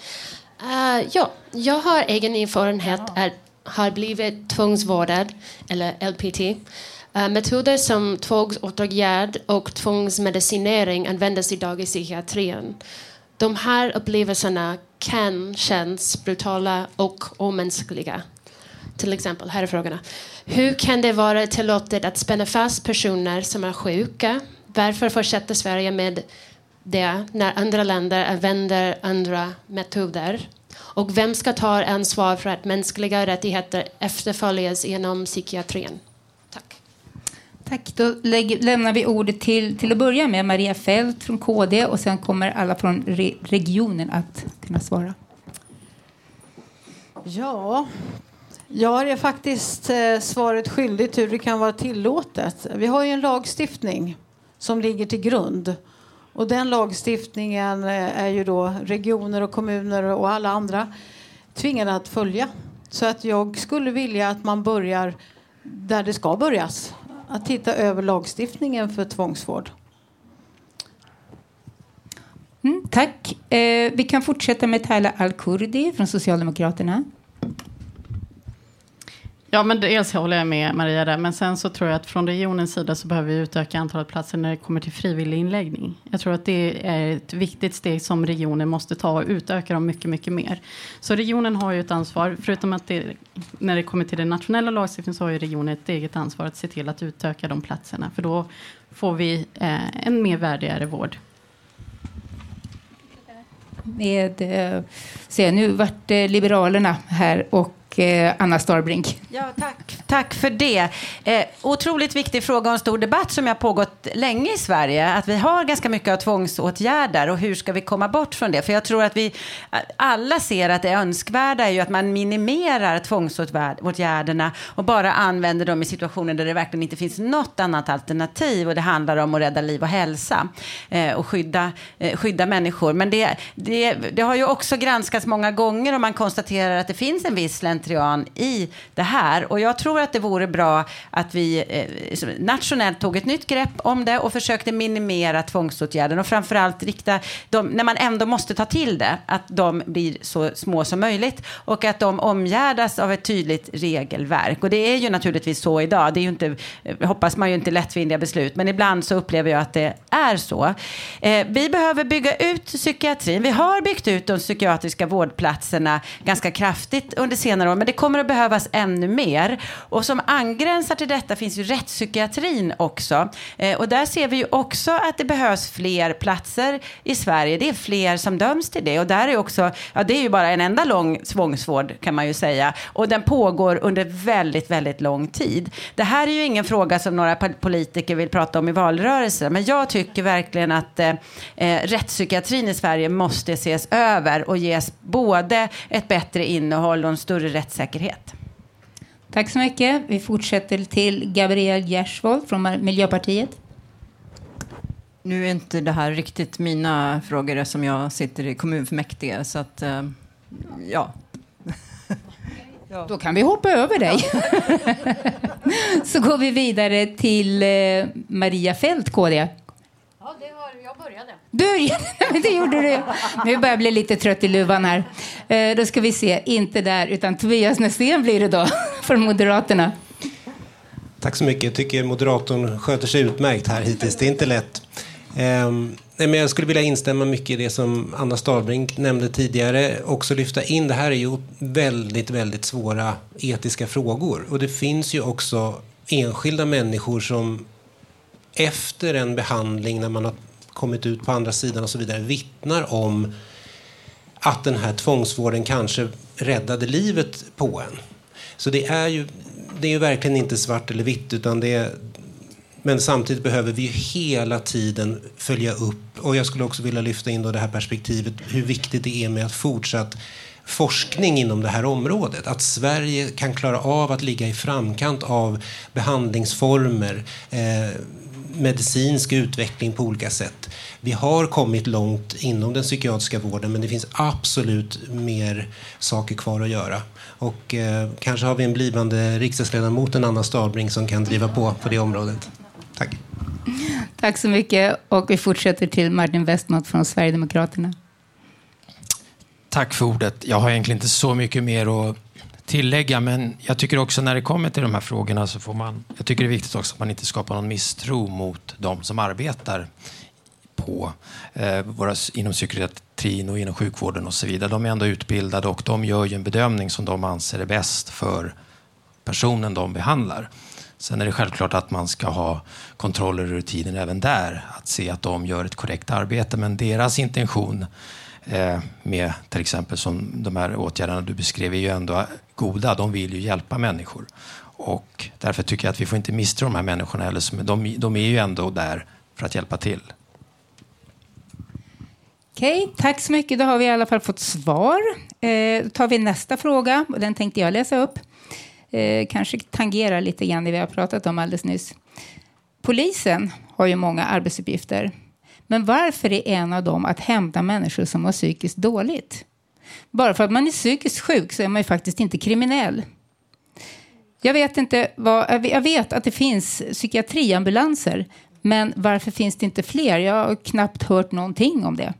Uh, ja, jag har egen erfarenhet att har blivit tvångsvårdad, eller LPT. Eh, metoder som tvångsåtgärd och tvångsmedicinering används idag i psykiatrin. De här upplevelserna kan kännas brutala och omänskliga. Till exempel, här är frågorna. Hur kan det vara tillåtet att spänna fast personer som är sjuka? Varför fortsätter Sverige med det när andra länder använder andra metoder? Och vem ska ta ansvar för att mänskliga rättigheter efterföljs inom psykiatrin? Tack. Då lägger, lämnar vi ordet till, till att börja med Maria Fält från KD och sen kommer alla från re, regionen att kunna svara. Ja, jag är faktiskt eh, svaret skyldig hur det kan vara tillåtet. Vi har ju en lagstiftning som ligger till grund. Och den lagstiftningen eh, är ju då regioner och kommuner och alla andra tvingade att följa. Så att jag skulle vilja att man börjar där det ska börjas att titta över lagstiftningen för tvångsvård. Mm, tack. Eh, vi kan fortsätta med Tala Al-Kurdi från Socialdemokraterna. Ja, men dels håller jag med Maria där, men sen så tror jag att från regionens sida så behöver vi utöka antalet platser när det kommer till frivillig inläggning. Jag tror att det är ett viktigt steg som regionen måste ta och utöka dem mycket, mycket mer. Så regionen har ju ett ansvar, förutom att det, när det kommer till den nationella lagstiftningen så har ju regionen ett eget ansvar att se till att utöka de platserna, för då får vi eh, en mer värdigare vård. Med, eh, se, nu vart eh, Liberalerna här och Eh, Anna Starbrink. Ja, tack tack för det. Eh, otroligt viktig fråga och en stor debatt som har pågått länge i Sverige. Att vi har ganska mycket av tvångsåtgärder och hur ska vi komma bort från det? För jag tror att vi alla ser att det önskvärda är ju att man minimerar tvångsåtgärderna och bara använder dem i situationer där det verkligen inte finns något annat alternativ och det handlar om att rädda liv och hälsa eh, och skydda, eh, skydda människor. Men det, det, det har ju också granskats många gånger och man konstaterar att det finns en viss slentrian i det här. Och jag tror att det vore bra att vi eh, nationellt tog ett nytt grepp om det och försökte minimera tvångsåtgärden och framförallt rikta dem, när man ändå måste ta till det, att de blir så små som möjligt och att de omgärdas av ett tydligt regelverk. Och det är ju naturligtvis så idag. Det är ju inte, eh, hoppas man ju inte lättvindiga beslut, men ibland så upplever jag att det är så. Eh, vi behöver bygga ut psykiatrin. Vi har byggt ut de psykiatriska vårdplatserna ganska kraftigt under senare år, men det kommer att behövas ännu mer. Och som angränsar till detta finns ju rättspsykiatrin också. Eh, och där ser vi ju också att det behövs fler platser i Sverige. Det är fler som döms till det. Och där är också, ja det är ju bara en enda lång tvångsvård kan man ju säga. Och den pågår under väldigt, väldigt lång tid. Det här är ju ingen fråga som några politiker vill prata om i valrörelsen. Men jag tycker verkligen att eh, eh, rättspsykiatrin i Sverige måste ses över och ges både ett bättre innehåll och en större rättssäkerhet. Tack så mycket. Vi fortsätter till Gabriel Gjersvold från Miljöpartiet. Nu är inte det här riktigt mina frågor som jag sitter i kommunfullmäktige. Så att, eh, ja. Då kan vi hoppa över dig. så går vi vidare till eh, Maria Fält, KD. Ja, det har, jag började. Du, men det gjorde du. Nu börjar jag bli lite trött i luvan här. Eh, då ska vi se, inte där, utan Tobias Nässén blir det då, från Moderaterna. Tack så mycket. Jag tycker moderatorn sköter sig utmärkt här hittills. Det är inte lätt. Nej, men jag skulle vilja instämma mycket i det som Anna Starbrink nämnde tidigare. Också lyfta in, det här är ju väldigt, väldigt svåra etiska frågor. Och det finns ju också enskilda människor som efter en behandling, när man har kommit ut på andra sidan och så vidare, vittnar om att den här tvångsvården kanske räddade livet på en. Så det är ju, det är ju verkligen inte svart eller vitt, utan det är, men samtidigt behöver vi ju hela tiden följa upp. Och jag skulle också vilja lyfta in då det här perspektivet, hur viktigt det är med att fortsatt forskning inom det här området. Att Sverige kan klara av att ligga i framkant av behandlingsformer, eh, medicinsk utveckling på olika sätt. Vi har kommit långt inom den psykiatriska vården men det finns absolut mer saker kvar att göra. Och eh, kanske har vi en blivande riksdagsledamot, en Anna Starbrink, som kan driva på på det området. Tack. Tack så mycket. Och vi fortsätter till Martin Westmont från Sverigedemokraterna. Tack för ordet. Jag har egentligen inte så mycket mer att tillägga, men jag tycker också när det kommer till de här frågorna så får man, jag tycker det är viktigt också att man inte skapar någon misstro mot de som arbetar på eh, våra, inom psykiatrin och inom sjukvården och så vidare. De är ändå utbildade och de gör ju en bedömning som de anser är bäst för personen de behandlar. Sen är det självklart att man ska ha kontroller och rutiner även där, att se att de gör ett korrekt arbete. Men deras intention eh, med till exempel som de här åtgärderna du beskrev är ju ändå goda. De vill ju hjälpa människor. Och därför tycker jag att vi får inte misstro de här människorna. heller. som, de, de är ju ändå där för att hjälpa till. Okej, tack så mycket. Då har vi i alla fall fått svar. Eh, då tar vi nästa fråga. och Den tänkte jag läsa upp. Eh, kanske tangerar lite grann det vi har pratat om alldeles nyss. Polisen har ju många arbetsuppgifter. Men varför är en av dem att hämta människor som mår psykiskt dåligt? Bara för att man är psykiskt sjuk så är man ju faktiskt inte kriminell. Jag vet, inte vad, jag vet att det finns psykiatriambulanser, men varför finns det inte fler? Jag har knappt hört någonting om det.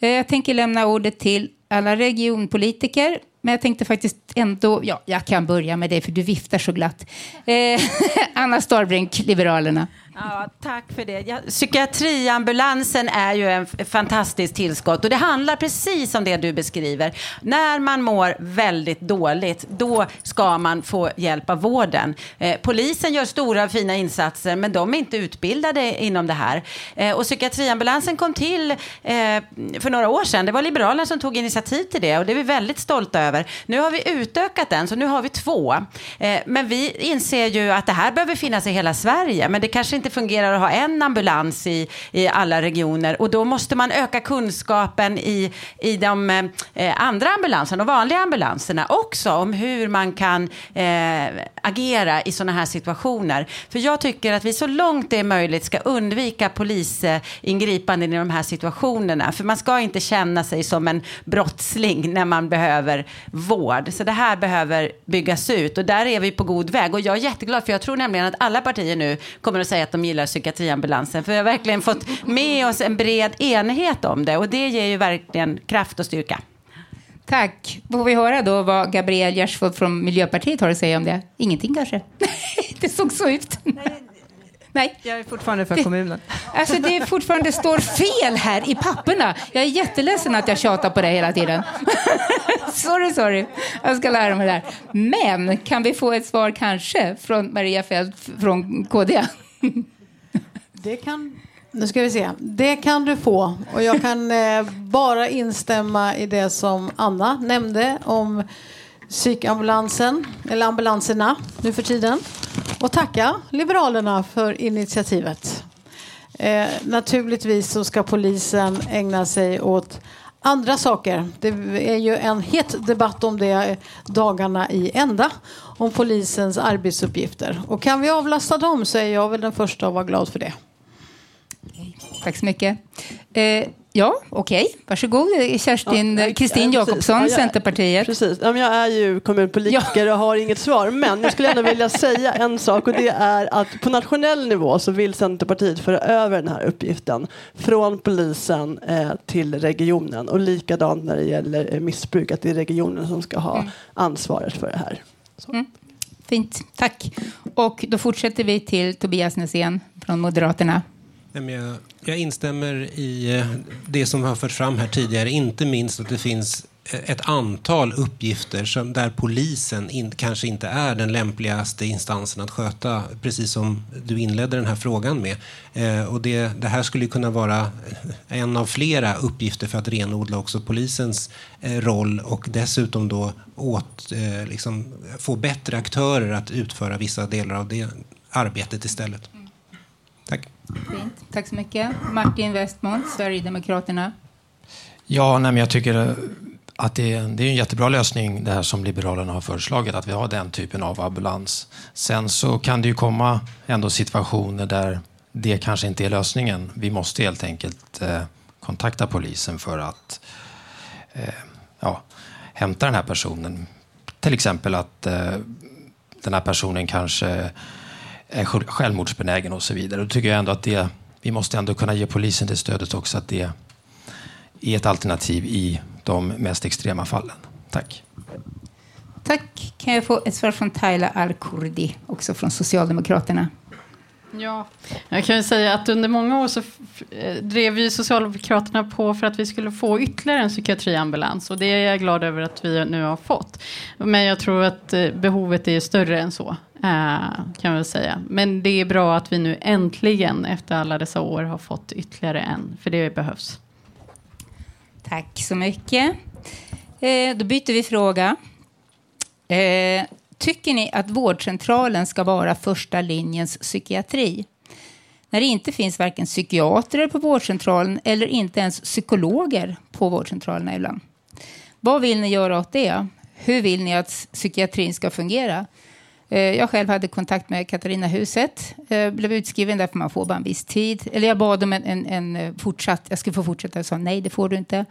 Eh, jag tänker lämna ordet till alla regionpolitiker, men jag tänkte faktiskt ändå, ja, jag kan börja med dig för du viftar så glatt. Eh, Anna Starbrink, Liberalerna. Ja, tack för det. Ja, psykiatriambulansen är ju en fantastiskt tillskott och det handlar precis om det du beskriver. När man mår väldigt dåligt, då ska man få hjälp av vården. Eh, polisen gör stora fina insatser, men de är inte utbildade inom det här. Eh, och psykiatriambulansen kom till eh, för några år sedan. Det var Liberalerna som tog initiativ till det och det är vi väldigt stolta över. Nu har vi utökat den, så nu har vi två. Eh, men vi inser ju att det här behöver finnas i hela Sverige, men det kanske inte fungerar att ha en ambulans i, i alla regioner och då måste man öka kunskapen i, i de eh, andra ambulanserna, de vanliga ambulanserna också om hur man kan eh, agera i sådana här situationer. För jag tycker att vi så långt det är möjligt ska undvika polisingripanden i de här situationerna. För man ska inte känna sig som en brottsling när man behöver vård. Så det här behöver byggas ut och där är vi på god väg. Och jag är jätteglad för jag tror nämligen att alla partier nu kommer att säga att de gillar psykiatriambulansen. För vi har verkligen fått med oss en bred enighet om det och det ger ju verkligen kraft och styrka. Tack. Får vi höra då vad Gabriel Gjersvold från Miljöpartiet har att säga om det? Ingenting kanske? det såg så ut. Nej. Jag är fortfarande för Det- kommunen. Alltså det är fortfarande står fel här i papperna. Jag är jätteledsen att jag tjatar på det hela tiden. sorry, sorry. Jag ska lära mig det här. Men kan vi få ett svar kanske från Maria Fält från KD? Det kan, nu ska vi se. Det kan du få. Och jag kan eh, bara instämma i det som Anna nämnde om psykambulansen, eller ambulanserna nu för tiden. Och tacka Liberalerna för initiativet. Eh, naturligtvis så ska polisen ägna sig åt andra saker. Det är ju en het debatt om det dagarna i ända. Om polisens arbetsuppgifter. Och kan vi avlasta dem så är jag väl den första att vara glad för det. Tack så mycket. Eh, ja, okej. Varsågod, Kerstin, Ja, Kristin ja. Jakobsson, Ja, Centerpartiet. Precis. Ja, jag är ju kommunpolitiker och har inget svar. Men jag skulle ändå vilja säga en sak och det är att på nationell nivå så vill Centerpartiet föra över den här uppgiften från polisen eh, till regionen och likadant när det gäller eh, missbruk att det är regionen som ska ha ansvaret för det här. Mm. Fint, tack. Och då fortsätter vi till Tobias Nässén från Moderaterna. Jag, jag instämmer i eh, det som har förts fram här tidigare, inte minst att det finns eh, ett antal uppgifter som, där polisen in, kanske inte är den lämpligaste instansen att sköta, precis som du inledde den här frågan med. Eh, och det, det här skulle kunna vara en av flera uppgifter för att renodla också polisens eh, roll och dessutom då åt, eh, liksom, få bättre aktörer att utföra vissa delar av det arbetet istället. Tack. Fint. Tack så mycket. Martin Westmont, Sverigedemokraterna. Ja, nej, men jag tycker eh, att det är, det är en jättebra lösning det här som Liberalerna har föreslagit, att vi har den typen av ambulans. Sen så kan det ju komma ändå situationer där det kanske inte är lösningen. Vi måste helt enkelt eh, kontakta polisen för att eh, ja, hämta den här personen. Till exempel att eh, den här personen kanske är själv- självmordsbenägen och så vidare. Då tycker jag ändå att det, vi måste ändå kunna ge polisen det stödet också att det är ett alternativ i de mest extrema fallen. Tack. Tack. Kan jag få ett svar från Tayla Al-Kurdi, också från Socialdemokraterna? Ja, jag kan ju säga att under många år så drev ju Socialdemokraterna på för att vi skulle få ytterligare en psykiatriambulans och det är jag glad över att vi nu har fått. Men jag tror att eh, behovet är större än så, Eh, kan jag väl säga. Men det är bra att vi nu äntligen efter alla dessa år har fått ytterligare en, för det behövs. Tack så mycket. Eh, då byter vi fråga. Eh, tycker ni att vårdcentralen ska vara första linjens psykiatri? När det inte finns varken psykiatrer på vårdcentralen eller inte ens psykologer på vårdcentralerna ibland. Vad vill ni göra åt det? Hur vill ni att psykiatrin ska fungera? Eh, jag själv hade kontakt med Katarina Huset. Jag Blev utskriven därför man får bara en viss tid. Eller jag bad om en, en, en eh, fortsatt, jag skulle få fortsätta. Jag sa nej, det får du inte.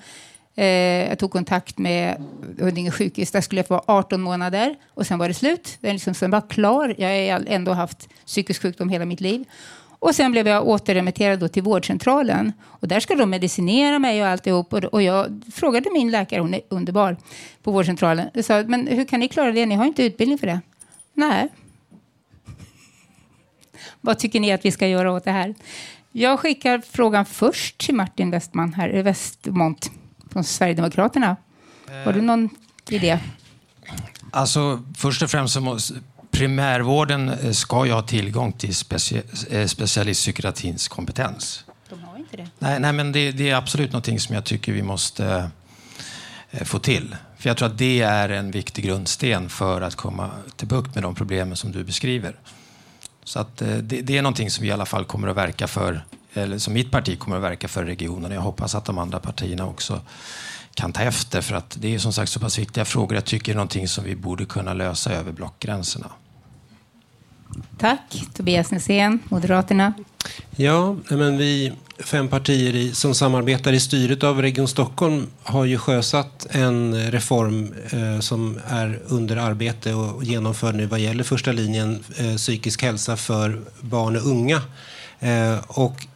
Jag tog kontakt med Huddinge sjukhus. Där skulle jag få vara 18 månader och sen var det slut. Den liksom, sen var jag klar. Jag har ändå haft psykisk sjukdom hela mitt liv. Och sen blev jag återremitterad då till vårdcentralen. Och där ska de medicinera mig och alltihop. Och, och jag frågade min läkare, hon är underbar, på vårdcentralen. Jag sa, men hur kan ni klara det? Ni har inte utbildning för det. Nej. Vad tycker ni att vi ska göra åt det här? Jag skickar frågan först till Martin Westman här, eh, Westmont från Sverigedemokraterna. Har du någon idé? Alltså, först och främst så måste primärvården eh, ska ju ha tillgång till specie, eh, specialistpsykiatrins kompetens. De har inte det. Nej, nej men det, det är absolut någonting som jag tycker vi måste eh, få till. För jag tror att det är en viktig grundsten för att komma till bukt med de problemen som du beskriver. Så att eh, det, det är någonting som vi i alla fall kommer att verka för, eller som mitt parti kommer att verka för i regionen. Jag hoppas att de andra partierna också kan ta efter för att det är som sagt så pass viktiga frågor. Jag tycker det är någonting som vi borde kunna lösa över blockgränserna. Tack. Tobias Nässén, Moderaterna. Ja, men vi fem partier i, som samarbetar i styret av Region Stockholm har ju sjösatt en reform eh, som är under arbete och genomförd nu vad gäller första linjen eh, psykisk hälsa för barn och unga. Eh, och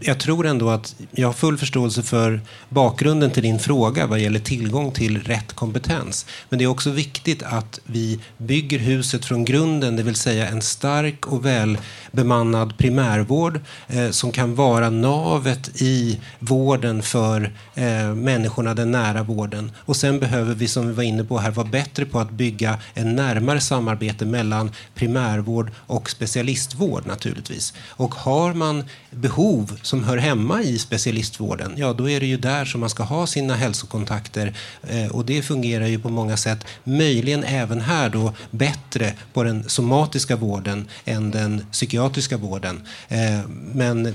jag tror ändå att jag har full förståelse för bakgrunden till din fråga vad gäller tillgång till rätt kompetens. Men det är också viktigt att vi bygger huset från grunden, det vill säga en stark och välbemannad primärvård eh, som kan vara navet i vården för eh, människorna, den nära vården. Och sen behöver vi, som vi var inne på här, vara bättre på att bygga en närmare samarbete mellan primärvård och specialistvård naturligtvis. Och har man behov som hör hemma i specialistvården, ja då är det ju där som man ska ha sina hälsokontakter eh, och det fungerar ju på många sätt, möjligen även här då bättre på den somatiska vården än den psykiatriska vården. Eh, men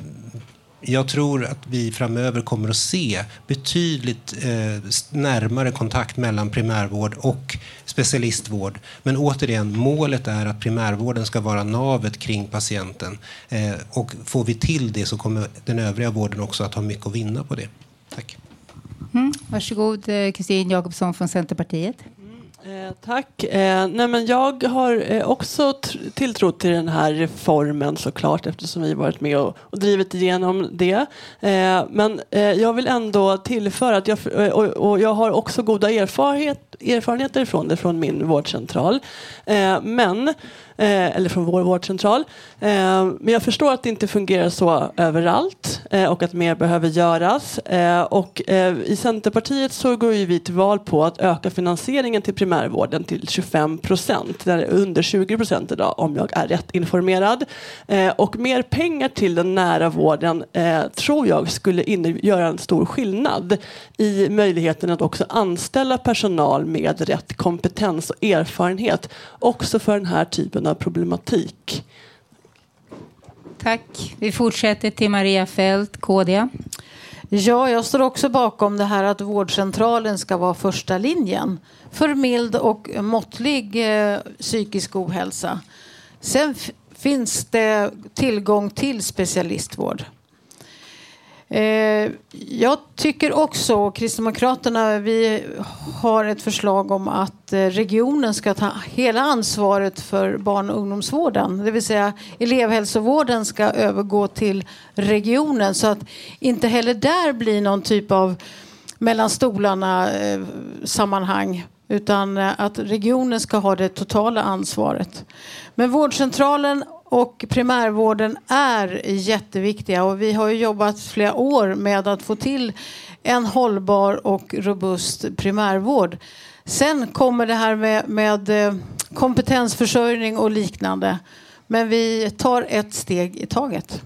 jag tror att vi framöver kommer att se betydligt eh, närmare kontakt mellan primärvård och specialistvård. Men återigen, målet är att primärvården ska vara navet kring patienten. Eh, och får vi till det så kommer den övriga vården också att ha mycket att vinna på det. Tack. Mm. Varsågod, eh, Kristin Jakobsson från Centerpartiet. Eh, tack. Eh, nej men jag har eh, också tilltro till den här reformen såklart eftersom vi varit med och, och drivit igenom det. Eh, men eh, jag vill ändå tillföra att jag, eh, och, och jag har också goda erfarenhet, erfarenheter från det från min vårdcentral. Men eh, eller från vår vårdcentral. Eh, men jag förstår att det inte fungerar så överallt eh, och att mer behöver göras. Eh, och eh, I Centerpartiet så går ju vi till val på att öka finansieringen till primärvården till 25 procent. Det är under 20 procent idag om jag är rätt informerad. Eh, och mer pengar till den nära vården tror jag skulle göra en stor skillnad i möjligheten att också anställa personal med rätt kompetens och erfarenhet också för den här typen av problematik. Tack. Vi fortsätter till Maria Fält, KD. Ja, jag står också bakom det här att vårdcentralen ska vara första linjen för mild och måttlig eh, psykisk ohälsa. Sen finns det tillgång till specialistvård. Eh, jag tycker också, Kristdemokraterna, vi har ett förslag om att eh, regionen ska ta hela ansvaret för barn och ungdomsvården. Det vill säga elevhälsovården ska övergå till regionen så att inte heller där blir någon typ av mellan-stolarna-sammanhang. Eh, utan att regionen ska ha det totala ansvaret. Men vårdcentralen och primärvården är jätteviktiga och vi har ju jobbat flera år med att få till en hållbar och robust primärvård. Sen kommer det här med, med eh, kompetensförsörjning och liknande. Men vi tar ett steg i taget.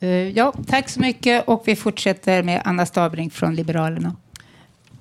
Eh, ja, tack så mycket och vi fortsätter med Anna Stabring från Liberalerna.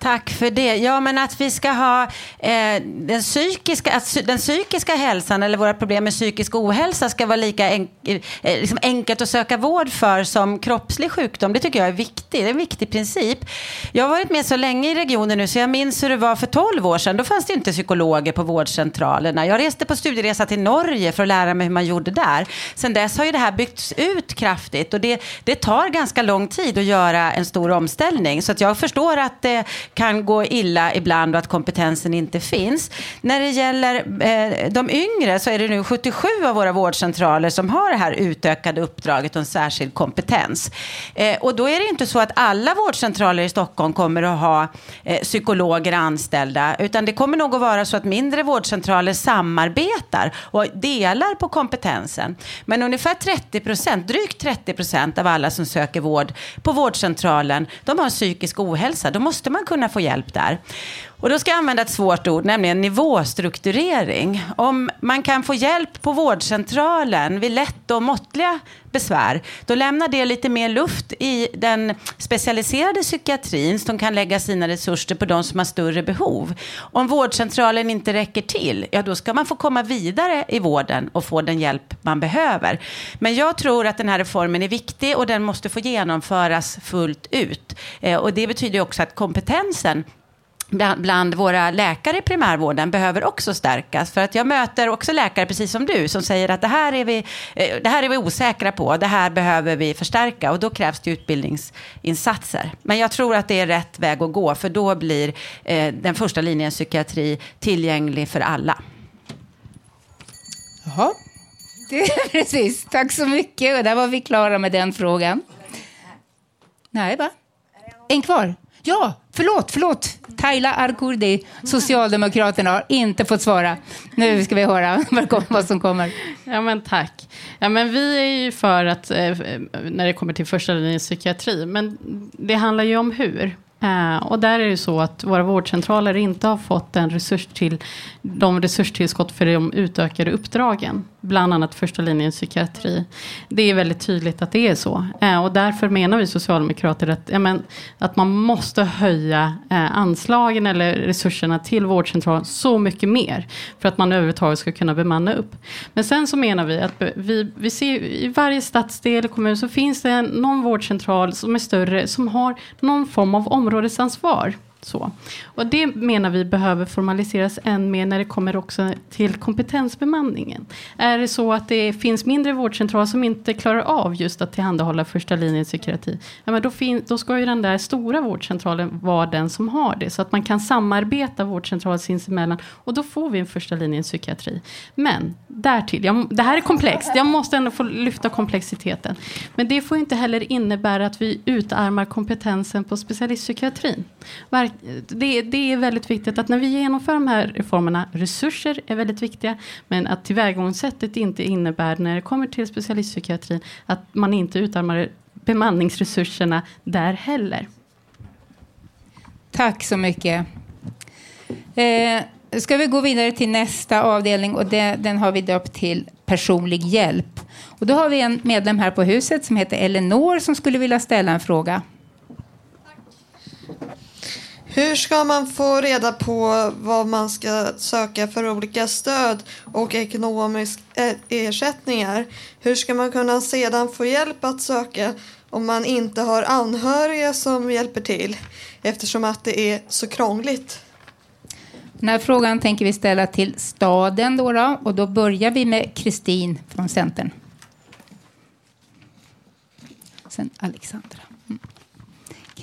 Tack för det. Ja, men att vi ska ha eh, den, psykiska, att den psykiska hälsan eller våra problem med psykisk ohälsa ska vara lika en, eh, liksom enkelt att söka vård för som kroppslig sjukdom. Det tycker jag är viktigt. Det är en viktig princip. Jag har varit med så länge i regionen nu så jag minns hur det var för 12 år sedan. Då fanns det inte psykologer på vårdcentralerna. Jag reste på studieresa till Norge för att lära mig hur man gjorde där. Sen dess har ju det här byggts ut kraftigt och det, det tar ganska lång tid att göra en stor omställning. Så att jag förstår att det kan gå illa ibland och att kompetensen inte finns. När det gäller eh, de yngre så är det nu 77 av våra vårdcentraler som har det här utökade uppdraget om särskild kompetens. Eh, och då är det inte så att alla vårdcentraler i Stockholm kommer att ha eh, psykologer anställda, utan det kommer nog att vara så att mindre vårdcentraler samarbetar och delar på kompetensen. Men ungefär 30 procent, drygt 30 procent av alla som söker vård på vårdcentralen, de har psykisk ohälsa. Då måste man kunna kunna få hjälp där. Och då ska jag använda ett svårt ord, nämligen nivåstrukturering. Om man kan få hjälp på vårdcentralen vid lätta och måttliga besvär, då lämnar det lite mer luft i den specialiserade psykiatrin som kan lägga sina resurser på de som har större behov. Om vårdcentralen inte räcker till, ja då ska man få komma vidare i vården och få den hjälp man behöver. Men jag tror att den här reformen är viktig och den måste få genomföras fullt ut. Eh, och det betyder ju också att kompetensen bland- bland våra läkare i primärvården behöver också stärkas. För att jag möter också läkare, precis som du, som säger att det här är vi, eh, det här är vi osäkra på, det här behöver vi förstärka och då krävs det utbildningsinsatser. Men jag tror att det är rätt väg att gå, för då blir eh, den första linjen psykiatri tillgänglig för alla. Jaha. Det- Precis, tack så mycket. Och där var vi klara med den frågan. Nej, va? En kvar? Ja, förlåt, förlåt. Taila Arkurdi, Socialdemokraterna, har inte fått svara. Nu ska vi höra vad som kommer. Ja, men tack. Ja, men vi är ju för att, eh, när det kommer till första linjens psykiatri, men det handlar ju om hur. Eh, och där är det så att våra vårdcentraler inte har fått en resurs till, de resurstillskott för de utökade uppdragen, bland annat första linjens psykiatri. Det är väldigt tydligt att det är så. Eh, och därför menar vi socialdemokrater att, ja, men, att man måste höja eh, anslagen eller resurserna till vårdcentralen så mycket mer för att man överhuvudtaget ska kunna bemanna upp. Men sen så menar vi att vi, vi ser i varje stadsdel och kommun så finns det någon vårdcentral som är större som har någon form av områdesansvar. Så. Och det menar vi behöver formaliseras än mer när det kommer också till kompetensbemanningen. Är det så att det finns mindre vårdcentraler som inte klarar av just att tillhandahålla första linjens psykiatri, ja, men då, fin- då ska ju den där stora vårdcentralen vara den som har det, så att man kan samarbeta vårdcentraler sinsemellan och då får vi en första linjens psykiatri. Men därtill, jag, det här är komplext, jag måste ändå få lyfta komplexiteten. Men det får inte heller innebära att vi utarmar kompetensen på specialistpsykiatrin. Det, det är väldigt viktigt att när vi genomför de här reformerna, resurser är väldigt viktiga, men att tillvägagångssättet inte innebär när det kommer till specialistpsykiatrin att man inte utarmar bemanningsresurserna där heller. Tack så mycket. Eh, ska vi gå vidare till nästa avdelning och det, den har vi döpt till personlig hjälp. Och då har vi en medlem här på huset som heter Elinor som skulle vilja ställa en fråga. Hur ska man få reda på vad man ska söka för olika stöd och ekonomiska eh, ersättningar? Hur ska man kunna sedan få hjälp att söka om man inte har anhöriga som hjälper till eftersom att det är så krångligt? Den här frågan tänker vi ställa till staden då, då och då börjar vi med Kristin från Centern. Sen Alexandra.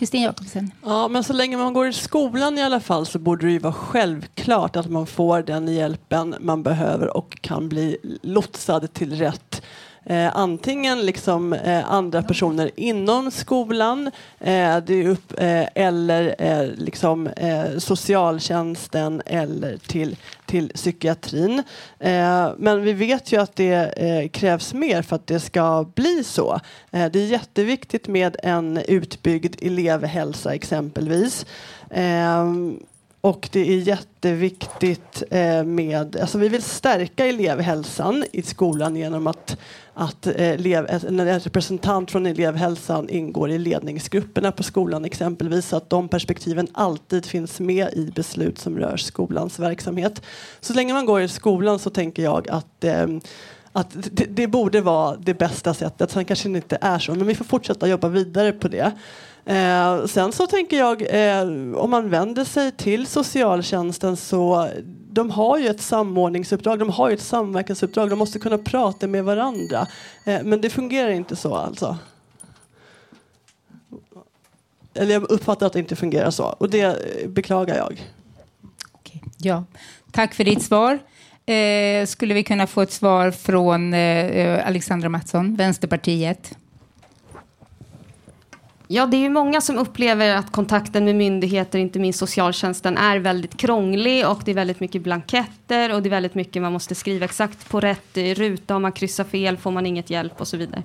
Kristin Jakobsen. Ja, men så länge man går i skolan i alla fall så borde det ju vara självklart att man får den hjälpen man behöver och kan bli lotsad till rätt Eh, antingen liksom eh, andra personer inom skolan eh, det är upp, eh, eller eh, liksom, eh, socialtjänsten eller till, till psykiatrin. Eh, men vi vet ju att det eh, krävs mer för att det ska bli så. Eh, det är jätteviktigt med en utbyggd elevhälsa exempelvis. Ehm, och det är jätteviktigt eh, med, alltså vi vill stärka elevhälsan i skolan genom att, att eh, elev, en representant från elevhälsan ingår i ledningsgrupperna på skolan exempelvis så att de perspektiven alltid finns med i beslut som rör skolans verksamhet. Så länge man går i skolan så tänker jag att eh, att det, det borde vara det bästa sättet. Sen kanske det inte är så, men vi får fortsätta jobba vidare på det. Eh, sen så tänker jag, eh, om man vänder sig till socialtjänsten så de har ju ett samordningsuppdrag, de har ju ett samverkansuppdrag, de måste kunna prata med varandra. Eh, men det fungerar inte så alltså. Eller jag uppfattar att det inte fungerar så och det eh, beklagar jag. Ja, tack för ditt svar. Eh, skulle vi kunna få ett svar från eh, eh Alexandra Mattsson, Vänsterpartiet? Ja, det är ju många som upplever att kontakten med myndigheter, inte minst socialtjänsten, är väldigt krånglig och det är väldigt mycket blanketter och det är väldigt mycket man måste skriva exakt på rätt ruta. Om man kryssar fel får man inget hjälp och så vidare.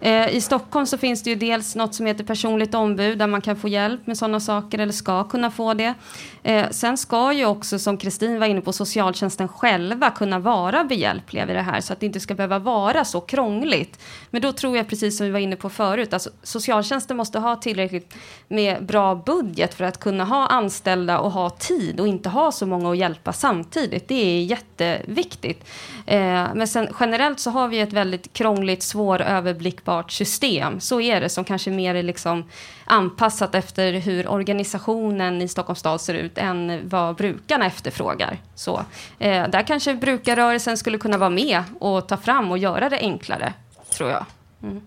Eh, I Stockholm så finns det ju dels något som heter personligt ombud där man kan få hjälp med sådana saker eller ska kunna få det. Eh, sen ska ju också, som Kristin var inne på, socialtjänsten själva kunna vara behjälpliga vid det här så att det inte ska behöva vara så krångligt. Men då tror jag, precis som vi var inne på förut, alltså socialtjänsten måste ha tillräckligt med bra budget för att kunna ha anställda och ha tid och inte ha så många att hjälpa samtidigt. Det är jätteviktigt. Eh, men sen generellt så har vi ett väldigt krångligt, svåröverblickbart system. Så är det, som kanske mer är liksom anpassat efter hur organisationen i Stockholms stad ser ut än vad brukarna efterfrågar. Så, eh, där kanske brukarrörelsen skulle kunna vara med och ta fram och göra det enklare, tror jag. Mm.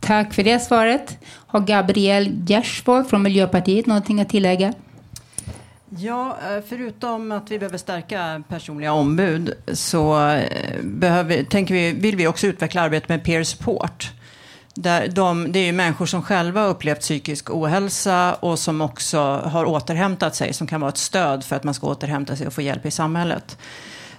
Tack för det svaret. Har Gabriel Gersvold från Miljöpartiet någonting att tillägga? Ja, eh, förutom att vi behöver stärka personliga ombud så eh, behöver, tänker vi, vill vi också utveckla arbetet med peer support. Där de, det är ju människor som själva upplevt psykisk ohälsa och som också har återhämtat sig, som kan vara ett stöd för att man ska återhämta sig och få hjälp i samhället.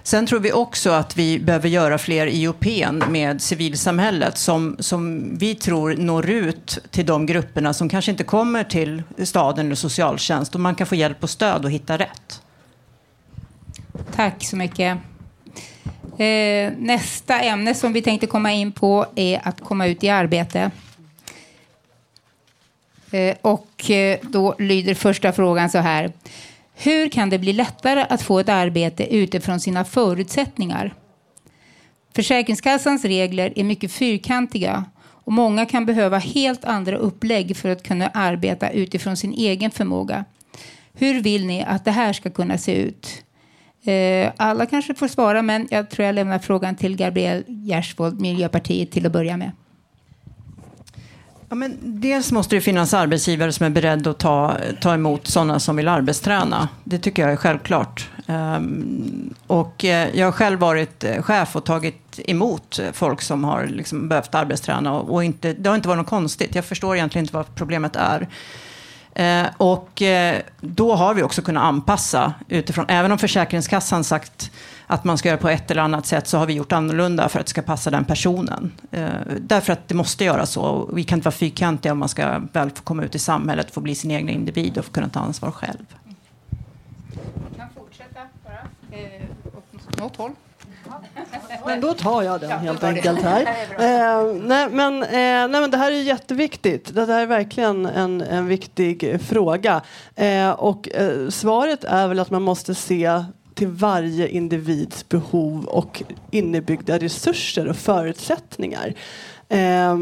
Sen tror vi också att vi behöver göra fler IOP med civilsamhället som, som vi tror når ut till de grupperna som kanske inte kommer till staden eller socialtjänst och man kan få hjälp och stöd och hitta rätt. Tack så mycket. Eh, nästa ämne som vi tänkte komma in på är att komma ut i arbete. Eh, och eh, då lyder första frågan så här. Hur kan det bli lättare att få ett arbete utifrån sina förutsättningar? Försäkringskassans regler är mycket fyrkantiga och många kan behöva helt andra upplägg för att kunna arbeta utifrån sin egen förmåga. Hur vill ni att det här ska kunna se ut? Eh, alla kanske får svara, men jag tror jag lämnar frågan till Gabriel Gersvold, Miljöpartiet, till att börja med. Ja, men dels måste det finnas arbetsgivare som är beredda att ta, ta emot sådana som vill arbetsträna. Det tycker jag är självklart. Um, och eh, jag har själv varit chef och tagit emot folk som har liksom behövt arbetsträna. Och, och inte, det har inte varit något konstigt. Jag förstår egentligen inte vad problemet är. Ehm, och eh, då har vi också kunnat anpassa utifrån, även om Försäkringskassan sagt att man ska göra på ett eller annat sätt så har vi gjort annorlunda för att det ska passa den personen. Eh, därför att det måste göra så. Vi kan inte vara fyrkantiga om man ska väl få komma ut i samhället, få bli sin egen individ och få kunna ta ansvar själv. Vi kan fortsätta bara. Eh, åt något håll. Men då tar jag den Ja, helt det. enkelt här. Eh, nej, men, eh, nej, men det här är jätteviktigt. Det här är verkligen en, en viktig fråga. Eh, och eh, svaret är väl att man måste se till varje individs behov och innebyggda resurser och förutsättningar. Eh,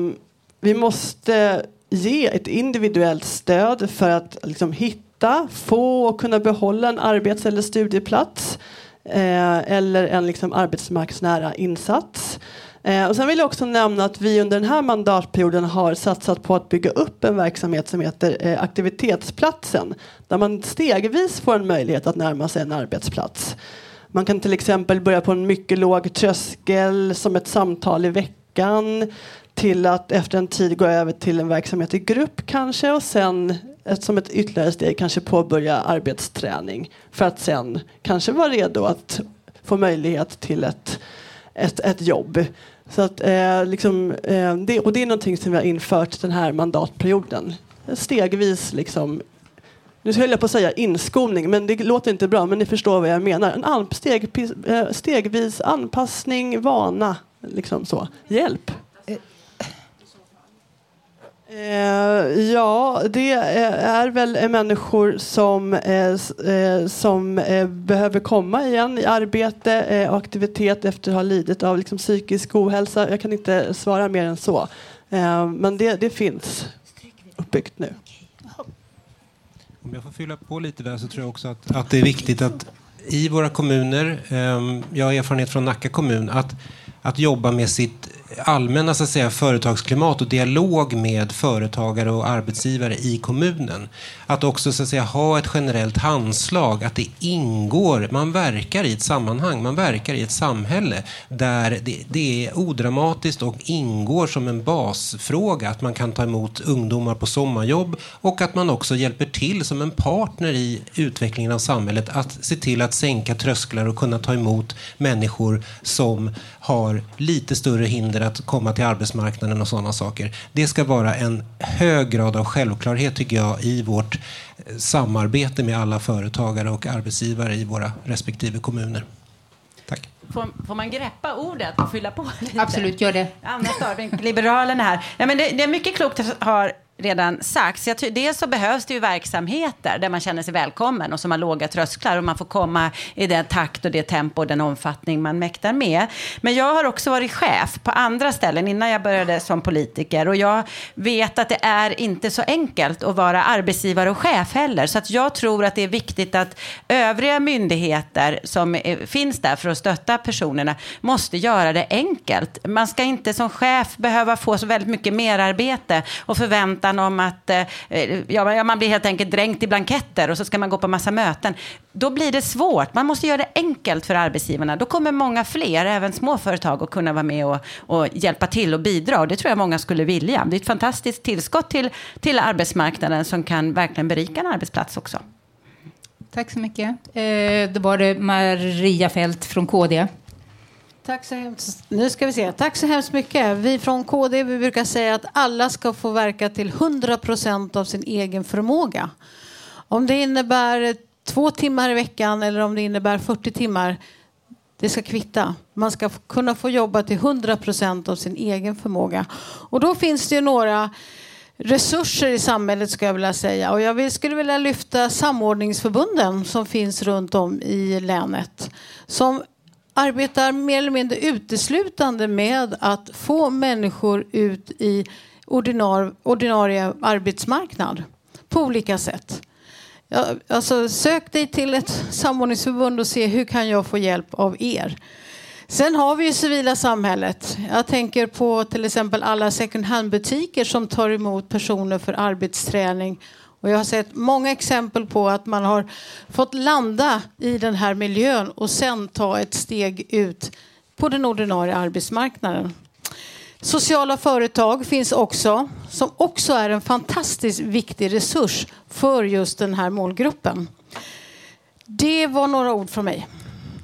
vi måste ge ett individuellt stöd för att liksom, hitta, få och kunna behålla en arbets eller studieplats eh, eller en liksom, arbetsmarknadsnära insats. Eh, och sen vill jag också nämna att vi under den här mandatperioden har satsat på att bygga upp en verksamhet som heter eh, Aktivitetsplatsen där man stegvis får en möjlighet att närma sig en arbetsplats. Man kan till exempel börja på en mycket låg tröskel som ett samtal i veckan till att efter en tid gå över till en verksamhet i grupp kanske och sen som ett ytterligare steg kanske påbörja arbetsträning för att sen kanske vara redo att få möjlighet till ett, ett, ett jobb. Så att, eh, liksom, eh, det, och det är någonting som vi har infört den här mandatperioden. Stegvis liksom nu höll jag på att säga inskolning, men det låter inte bra, men ni förstår vad jag menar. En an- steg, eh, stegvis anpassning, vana, liksom så. Hjälp. Eh, ja, det är, väl människor som, eh, eh, som behöver komma igen i arbete och aktivitet efter att ha lidit av liksom, psykisk ohälsa. Jag kan inte svara mer än så. Men det, det finns uppbyggt nu. Om jag får fylla på lite där så tror jag också att, att det är viktigt att i våra kommuner, jag har erfarenhet från Nacka kommun, att, att jobba med sitt allmänna så att säga, företagsklimat och dialog med företagare och arbetsgivare i kommunen. Att också så att säga, ha ett generellt handslag, att det ingår, man verkar i ett sammanhang, man verkar i ett samhälle där det, det är odramatiskt och ingår som en basfråga att man kan ta emot ungdomar på sommarjobb och att man också hjälper till som en partner i utvecklingen av samhället att se till att sänka trösklar och kunna ta emot människor som har lite större hinder att komma till arbetsmarknaden och sådana saker. Det ska vara en hög grad av självklarhet tycker jag i vårt eh, samarbete med alla företagare och arbetsgivare i våra respektive kommuner. Får, får man greppa ordet och fylla på lite? Absolut, gör det. Anna Starbrink, Liberalerna här. Ja, men det, det är mycket klokt har redan sagts. Jag dels så behövs det ju verksamheter där man känner sig välkommen och som har låga trösklar och man får komma i den takt och det tempo och den omfattning man mäktar med. Men jag har också varit chef på andra ställen innan jag började som politiker och jag vet att det är inte så enkelt att vara arbetsgivare och chef heller. Så att jag tror att det är viktigt att övriga myndigheter som finns där för att stötta personerna måste göra det enkelt. Man ska inte som chef behöva få så väldigt mycket merarbete och förvänta tjatan om att eh, ja, man blir helt enkelt dränkt i blanketter och så ska man gå på massa möten. Då blir det svårt. Man måste göra det enkelt för arbetsgivarna. Då kommer många fler, även småföretag, att kunna vara med och, och hjälpa till och bidra. Och det tror jag många skulle vilja. Det är ett fantastiskt tillskott till, till arbetsmarknaden som kan verkligen berika en arbetsplats också. Tack så mycket. Eh, då var det Maria Fält från KD. Tack så hemskt. Nu ska vi se. Tack så hemskt mycket. Vi från KD vi brukar säga att alla ska få verka till 100 procent av sin egen förmåga. Om det innebär två timmar i veckan eller om det innebär 40 timmar, det ska kvitta. Man ska kunna få jobba till 100 procent av sin egen förmåga. Och då finns det ju några resurser i samhället skulle jag vilja säga. Och jag skulle vilja lyfta samordningsförbunden som finns runt om i länet. Som arbetar mer eller mindre uteslutande med att få människor ut i ordinar, ordinarie arbetsmarknad på olika sätt. Ja, alltså, sök dig till ett samordningsförbund och se hur kan jag få hjälp av er. Sen har vi ju civila samhället. Jag tänker på till exempel alla second hand-butiker som tar emot personer för arbetsträning. Och jag har sett många exempel på att man har fått landa i den här miljön och sen ta ett steg ut på den ordinarie arbetsmarknaden. Sociala företag finns också, som också är en fantastiskt viktig resurs för just den här målgruppen. Det var några ord från mig.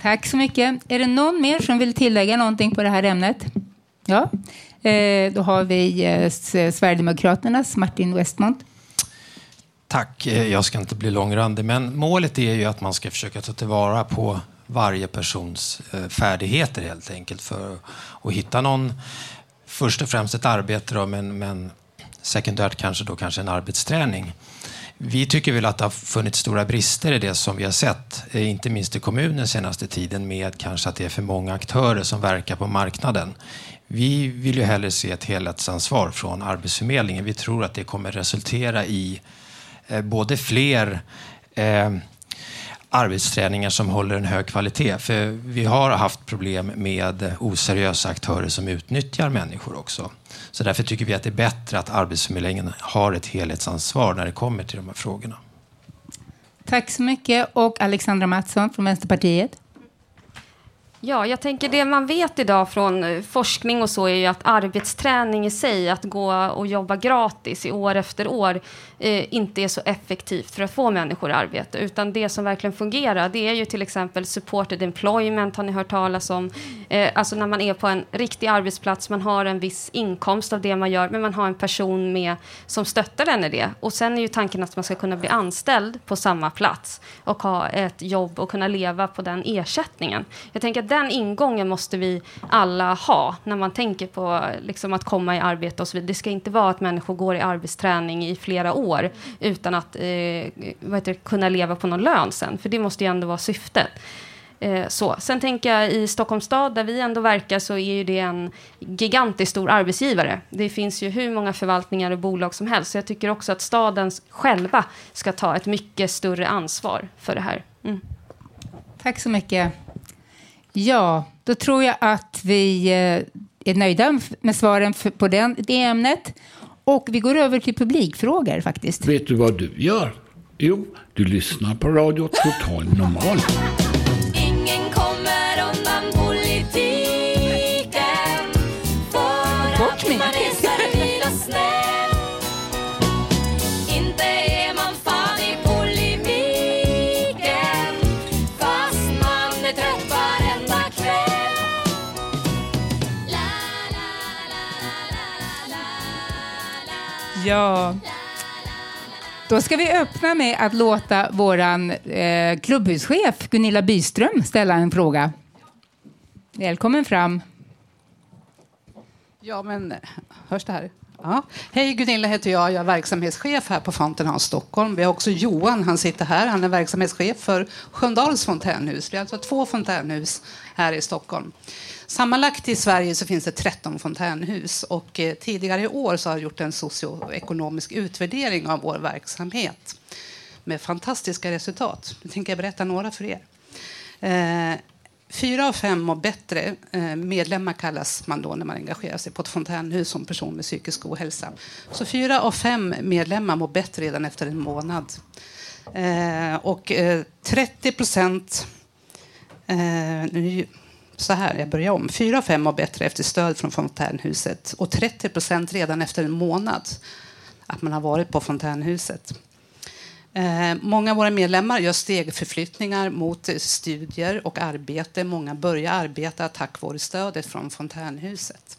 Tack så mycket. Är det någon mer som vill tillägga någonting på det här ämnet? Ja, eh, då har vi eh, Sverigedemokraternas Martin Westmont. Tack. Eh, jag ska inte bli långrandig, men målet är ju att man ska försöka ta tillvara på varje persons eh, färdigheter helt enkelt för att hitta någon, först och främst ett arbete då, men, men sekundärt kanske då kanske en arbetsträning. Vi tycker väl att det har funnits stora brister i det som vi har sett, eh, inte minst i kommunen senaste tiden med kanske att det är för många aktörer som verkar på marknaden. Vi vill ju hellre se ett helhetsansvar från Arbetsförmedlingen. Vi tror att det kommer resultera i Eh, både fler eh, arbetsträningar som håller en hög kvalitet. För vi har haft problem med oseriösa aktörer som utnyttjar människor också. Så därför tycker vi att det är bättre att Arbetsförmedlingen har ett helhetsansvar när det kommer till de här frågorna. Tack så mycket. Och Alexandra Mattsson från Vänsterpartiet. Ja, jag tänker det man vet idag från eh, forskning och så är ju att arbetsträning i sig, att gå och jobba gratis i år efter år, eh, inte är så effektivt för att få människor i arbete. Utan det som verkligen fungerar, det är ju till exempel supported employment, har ni hört talas om. Eh, alltså när man är på en riktig arbetsplats, man har en viss inkomst av det man gör, men man har en person med som stöttar en i det. Och sen är ju tanken att man ska kunna bli anställd på samma plats och ha ett jobb och kunna leva på den ersättningen. Jag tänker att den ingången måste vi alla ha när man tänker på liksom, att komma i arbete och så vidare. Det ska inte vara att människor går i arbetsträning i flera år utan att eh, vad heter det, kunna leva på någon lön sen, för det måste ju ändå vara syftet. Eh, så. Sen tänker jag i Stockholms stad, där vi ändå verkar, så är ju det en gigantiskt stor arbetsgivare. Det finns ju hur många förvaltningar och bolag som helst, så jag tycker också att staden själva ska ta ett mycket större ansvar för det här. Mm. Tack så mycket. Ja, då tror jag att vi eh, är nöjda med svaren på den, det ämnet. Och vi går över till publikfrågor faktiskt. Vet du vad du gör? Jo, du lyssnar på Radio Total Normal. Ja. Då ska vi öppna med att låta vår eh, klubbhuschef Gunilla Byström ställa en fråga. Välkommen fram. Ja, men eh, hörs det här? Ja. Hej, Gunilla heter jag. Jag är verksamhetschef här på Fountain Stockholm. Vi har också Johan, han sitter här. Han är verksamhetschef för Sköndals fontänhus. Vi har alltså två fontänhus här i Stockholm. Sammanlagt i Sverige så finns det 13 fontänhus och eh, tidigare i år så har jag gjort en socioekonomisk utvärdering av vår verksamhet med fantastiska resultat. Nu tänker jag berätta några för er. Eh, fyra av fem mår bättre. Eh, medlemmar kallas man då när man engagerar sig på ett fontänhus som person med psykisk ohälsa. Så fyra av fem medlemmar mår bättre redan efter en månad. Eh, och eh, 30 procent... Eh, nu- så här, jag börjar om. Fyra av fem mår bättre efter stöd från fontänhuset och 30 procent redan efter en månad att man har varit på fontänhuset. Eh, många av våra medlemmar gör stegförflyttningar mot studier och arbete. Många börjar arbeta tack vare stödet från fontänhuset.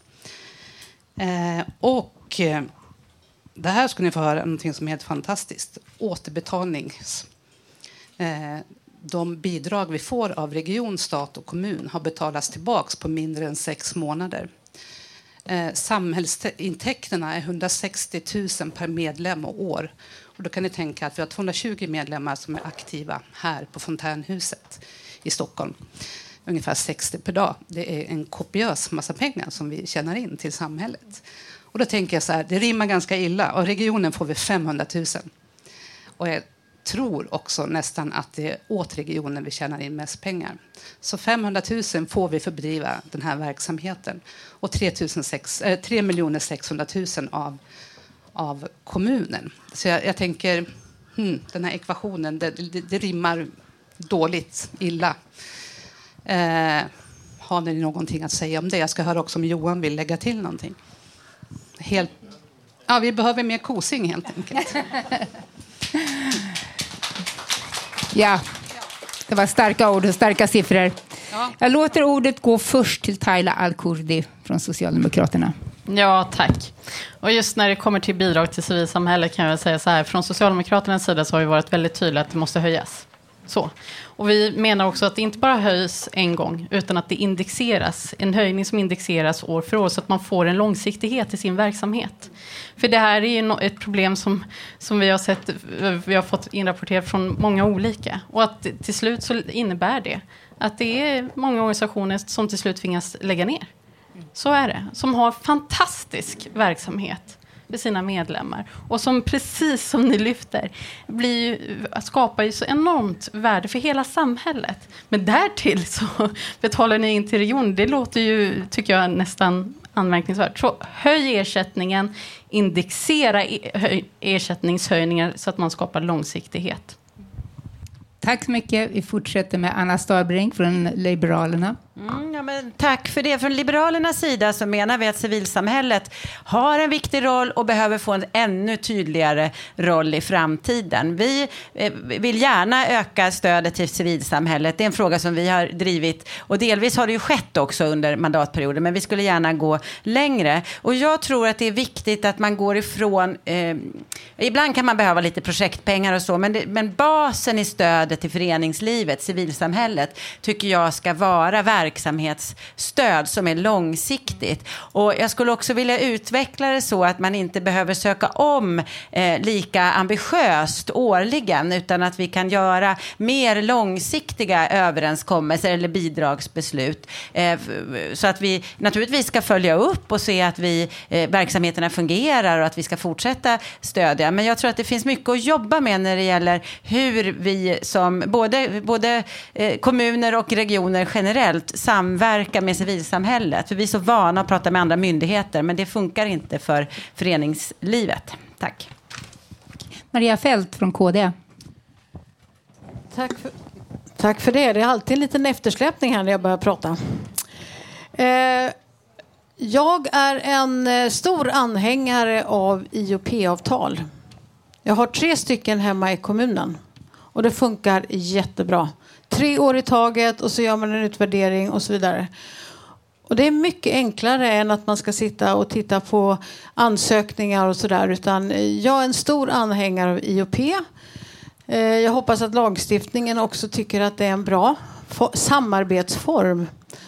Eh, och eh, det här ska ni få höra någonting som är helt fantastiskt. Återbetalnings. Eh, de bidrag vi får av region, stat och kommun har betalats tillbaks på mindre än sex månader. Eh, samhällsintäkterna är 160 000 per medlem och år. Och då kan ni tänka att vi har 220 medlemmar som är aktiva här på Fontänhuset i Stockholm. Ungefär 60 per dag. Det är en kopiös massa pengar som vi tjänar in till samhället. Och då tänker jag så här, det rimmar ganska illa. Och regionen får vi 500 000. Och tror också nästan att det är åt regionen vi tjänar in mest pengar. Så 500 000 får vi för att bedriva den här verksamheten. Och 3, 600, 3 600 000 av, av kommunen. Så jag, jag tänker, hmm, den här ekvationen, det, det, det rimmar dåligt, illa. Eh, har ni någonting att säga om det? Jag ska höra också om Johan vill lägga till någonting. Helt, ja, vi behöver mer kosing helt enkelt. Ja, det var starka ord och starka siffror. Ja. Jag låter ordet gå först till Tayla Al-Kurdi från Socialdemokraterna. Ja, tack. Och just när det kommer till bidrag till civilsamhället kan jag säga så här. Från Socialdemokraternas sida så har vi varit väldigt tydliga att det måste höjas. Så. Och vi menar också att det inte bara höjs en gång, utan att det indexeras. En höjning som indexeras år för år så att man får en långsiktighet i sin verksamhet. För det här är ju ett problem som, som vi har sett, vi har fått inrapporterat från många olika. Och att till slut så innebär det att det är många organisationer som till slut tvingas lägga ner. Så är det. Som har fantastisk verksamhet för sina medlemmar. Och som precis som ni lyfter blir ju, skapar ju så enormt värde för hela samhället. Men därtill så betalar ni in till regionen. Det låter ju, tycker jag, nästan anmärkningsvärt. Så höj ersättningen, indexera e-, ersättningshöjningar så att man skapar långsiktighet. Tack så mycket. Vi fortsätter med Anna Starbrink från Liberalerna. Mm, ja, men tack för det. Från Liberalernas sida så menar vi att civilsamhället har en viktig roll och behöver få en ännu tydligare roll i framtiden. Vi eh, vill gärna öka stödet till civilsamhället. Det är en fråga som vi har drivit och delvis har det ju skett också under mandatperioden, men vi skulle gärna gå längre. Och jag tror att det är viktigt att man går ifrån, eh, ibland kan man behöva lite projektpengar och så, men, det, men basen i stödet till föreningslivet, civilsamhället, tycker jag ska vara verksamhetsstöd som är långsiktigt. Och jag skulle också vilja utveckla det så att man inte behöver söka om eh, lika ambitiöst årligen, utan att vi kan göra mer långsiktiga överenskommelser eller bidragsbeslut. Eh, så att vi naturligtvis ska följa upp och se att vi, eh, verksamheterna fungerar och att vi ska fortsätta stödja. Men jag tror att det finns mycket att jobba med när det gäller hur vi som både, både eh, kommuner och regioner generellt samverkar med civilsamhället. För vi är så vana att prata med andra myndigheter, men det funkar inte för föreningslivet. Tack. Maria Fält från KD. Tack för, tack för det. Det är alltid en liten eftersläpning här när jag börjar prata. Eh, jag är en eh, stor anhängare av IOP-avtal. Jag har tre stycken hemma i kommunen och det funkar jättebra. Tre år i taget och så gör man en utvärdering och så vidare. Och det är mycket enklare än att man ska sitta och titta på ansökningar och sådär. Utan jag är en stor anhängare av IOP. Eh, Jag hoppas att lagstiftningen också tycker att det är en bra fo- samarbetsform.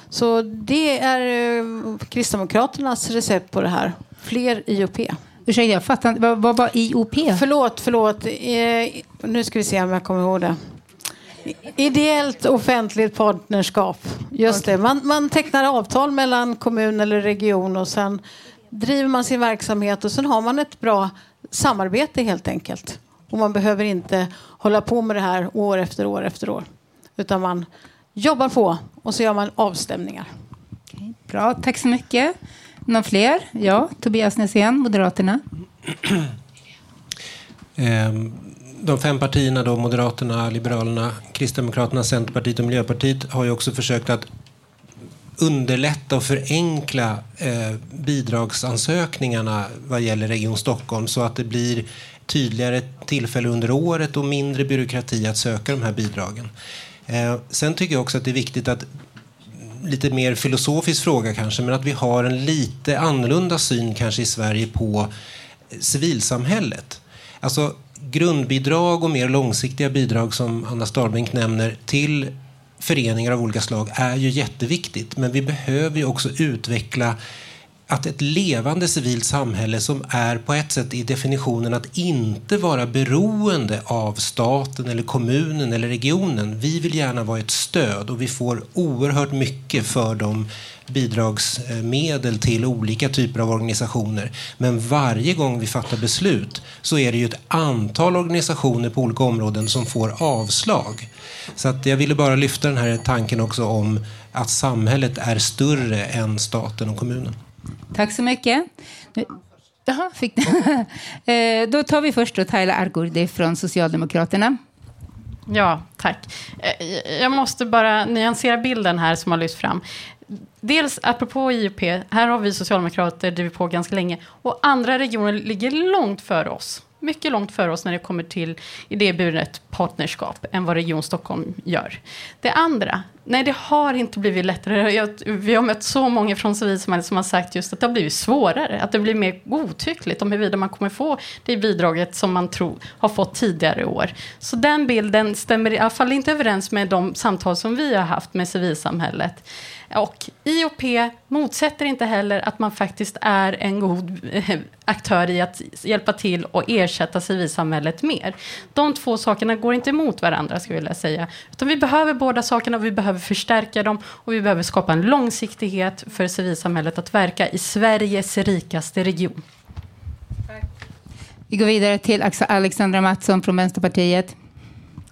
Så det är eh, Kristdemokraternas recept på det här. Fler IOP. Ursäkta, jag fattar inte. Vad, vad var IOP? Förlåt, förlåt. Eh, nu ska vi se om jag kommer ihåg det. Ideellt offentligt partnerskap. Just det. Man, man tecknar avtal mellan kommun eller region och sen driver man sin verksamhet och sen har man ett bra samarbete helt enkelt. Och man behöver inte hålla på med det här år efter år efter år. Utan man jobbar på och så gör man avstämningar. Bra, tack så mycket. Någon fler? Ja, Tobias Nässén, Moderaterna. Ehm, de fem partierna, då, Moderaterna, Liberalerna, Kristdemokraterna, Centerpartiet och Miljöpartiet har ju också försökt att underlätta och förenkla eh, bidragsansökningarna vad gäller Region Stockholm så att det blir tydligare tillfälle under året och mindre byråkrati att söka de här bidragen. Eh, sen tycker jag också att det är viktigt att lite mer filosofisk fråga kanske, men att vi har en lite annorlunda syn kanske i Sverige på eh, civilsamhället. Alltså grundbidrag och mer långsiktiga bidrag som Anna Starbrink nämner till föreningar av olika slag är ju jätteviktigt. Men vi behöver ju också utveckla att ett levande civilt samhälle som är på ett sätt i definitionen att inte vara beroende av staten eller kommunen eller regionen. Vi vill gärna vara ett stöd och vi får oerhört mycket för de bidragsmedel till olika typer av organisationer. Men varje gång vi fattar beslut så är det ju ett antal organisationer på olika områden som får avslag. Så att jag ville bara lyfta den här tanken också om att samhället är större än staten och kommunen. Tack så mycket. Nu- aha, fick ni. Eh, då tar vi först då Tyler Argurdi från Socialdemokraterna. Ja, tack. Eh, jag måste bara nyansera bilden här som har lyfts fram. Dels apropå IUP, här har vi socialdemokrater drivit på ganska länge och andra regioner ligger långt före oss. Mycket långt före oss när det kommer till idéburet partnerskap än vad Region Stockholm gör. Det andra, nej det har inte blivit lättare. Jag, vi har mött så många från civilsamhället som har sagt just att det har blivit svårare. Att det blir mer godtyckligt om huruvida man kommer få det bidraget som man tror har fått tidigare år. Så den bilden stämmer i alla fall inte överens med de samtal som vi har haft med civilsamhället. Och IOP motsätter inte heller att man faktiskt är en god eh, aktör i att hjälpa till och ersätta civilsamhället mer. De två sakerna går inte emot varandra, skulle jag vilja säga. Utan vi behöver båda sakerna, vi behöver förstärka dem och vi behöver skapa en långsiktighet för civilsamhället att verka i Sveriges rikaste region. Vi går vidare till Alexandra Mattsson från Vänsterpartiet.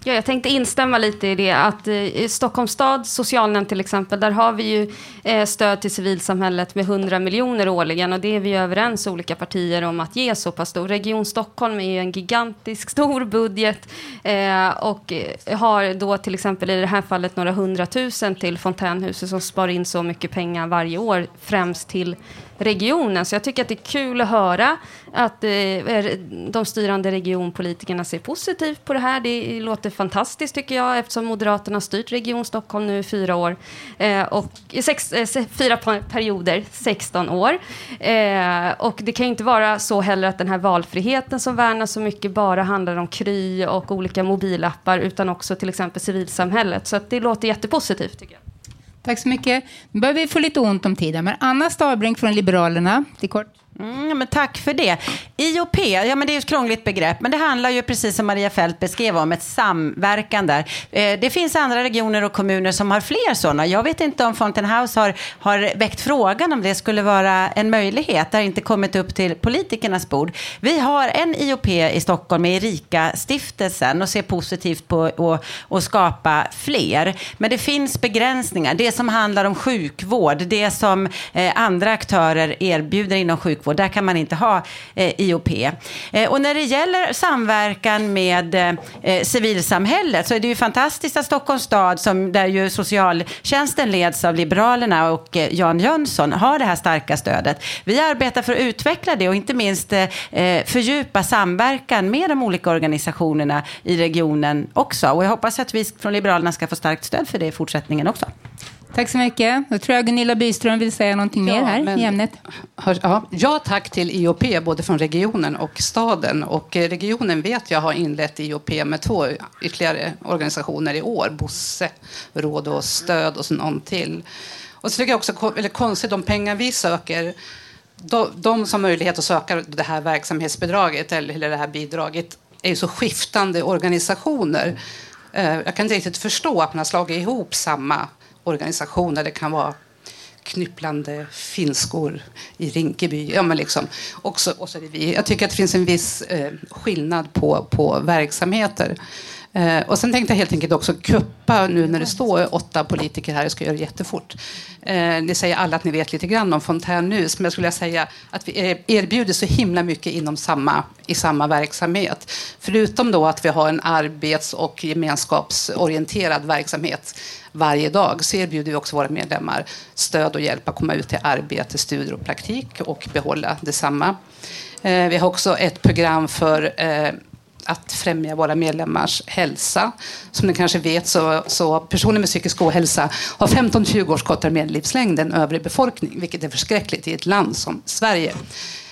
Ja, jag tänkte instämma lite i det att eh, i Stockholms stad socialnämnd till exempel, där har vi ju eh, stöd till civilsamhället med 100 miljoner årligen och det är vi överens olika partier om att ge så pass stor. Region Stockholm är ju en gigantisk stor budget eh, och har då till exempel i det här fallet några hundratusen till fontänhuset som sparar in så mycket pengar varje år, främst till regionen. Så jag tycker att det är kul att höra att eh, de styrande regionpolitikerna ser positivt på det här. Det låter fantastiskt tycker jag eftersom Moderaterna har styrt Region Stockholm nu i fyra år. Eh, och, i sex, eh, fyra perioder, 16 år. Eh, och det kan ju inte vara så heller att den här valfriheten som värnas så mycket bara handlar om Kry och olika mobilappar utan också till exempel civilsamhället. Så att det låter jättepositivt tycker jag. Tack så mycket. Nu börjar vi få lite ont om tiden, men Anna Starbrink från Liberalerna, till kort. Mm, men tack för det. IOP, ja, men det är ett krångligt begrepp, men det handlar ju precis som Maria Fält beskrev om ett samverkan där. Eh, det finns andra regioner och kommuner som har fler sådana. Jag vet inte om Fountain House har, har väckt frågan om det skulle vara en möjlighet. Det har inte kommit upp till politikernas bord. Vi har en IOP i Stockholm med Erika-stiftelsen och ser positivt på att att skapa fler. Men det finns begränsningar. Det som handlar om sjukvård, det som eh, andra aktörer erbjuder inom sjukvård, där kan man inte ha eh, IOP. Eh, och när det gäller samverkan med eh, civilsamhället så är det ju fantastiskt att Stockholms stad, som, där ju socialtjänsten leds av Liberalerna och eh, Jan Jönsson, har det här starka stödet. Vi arbetar för att utveckla det och inte minst eh, eh fördjupa samverkan med de olika organisationerna i regionen också. Och jag hoppas att vi från Liberalerna ska få starkt stöd för det i fortsättningen också. Tack så mycket. Då tror jag Gunilla Byström vill säga någonting mer här men- i ämnet. Hör- Ja, ja, tack till IOP, både från regionen och staden. Och eh, regionen vet jag har inlett IOP med två ytterligare organisationer i år. Bosse, Råd och Stöd och så någon till. Och så tycker jag också eller konstigt, de pengar vi söker, de, de som har möjlighet att söka det här verksamhetsbidraget eller eller det här bidraget är ju så skiftande organisationer. Eh, Jag kan inte riktigt förstå att man har slagit ihop samma organisationer. Det kan vara knypplande finskor i Rinkeby. Ja, men liksom. och, så, och så är det vi. Jag tycker att det finns en viss eh, skillnad på, på verksamheter. Eh, och sen tänkte jag helt enkelt också kuppa nu när det står åtta politiker här, jag ska göra det jättefort. Eh, ni säger alla att ni vet lite grann om fontänhus, men jag skulle vilja säga att vi erbjuder så himla mycket inom samma, i samma verksamhet. Förutom då att vi har en arbets och gemenskapsorienterad verksamhet varje dag så erbjuder vi också våra medlemmar stöd och hjälp att komma ut till arbete, studier och praktik och behålla detsamma. Eh, Vi har också ett program för eh, att främja våra medlemmars hälsa. Som ni kanske vet så, så personer med psykisk ohälsa har 15-20 års kortare medellivslängd än övrig befolkning, vilket är förskräckligt i ett land som Sverige.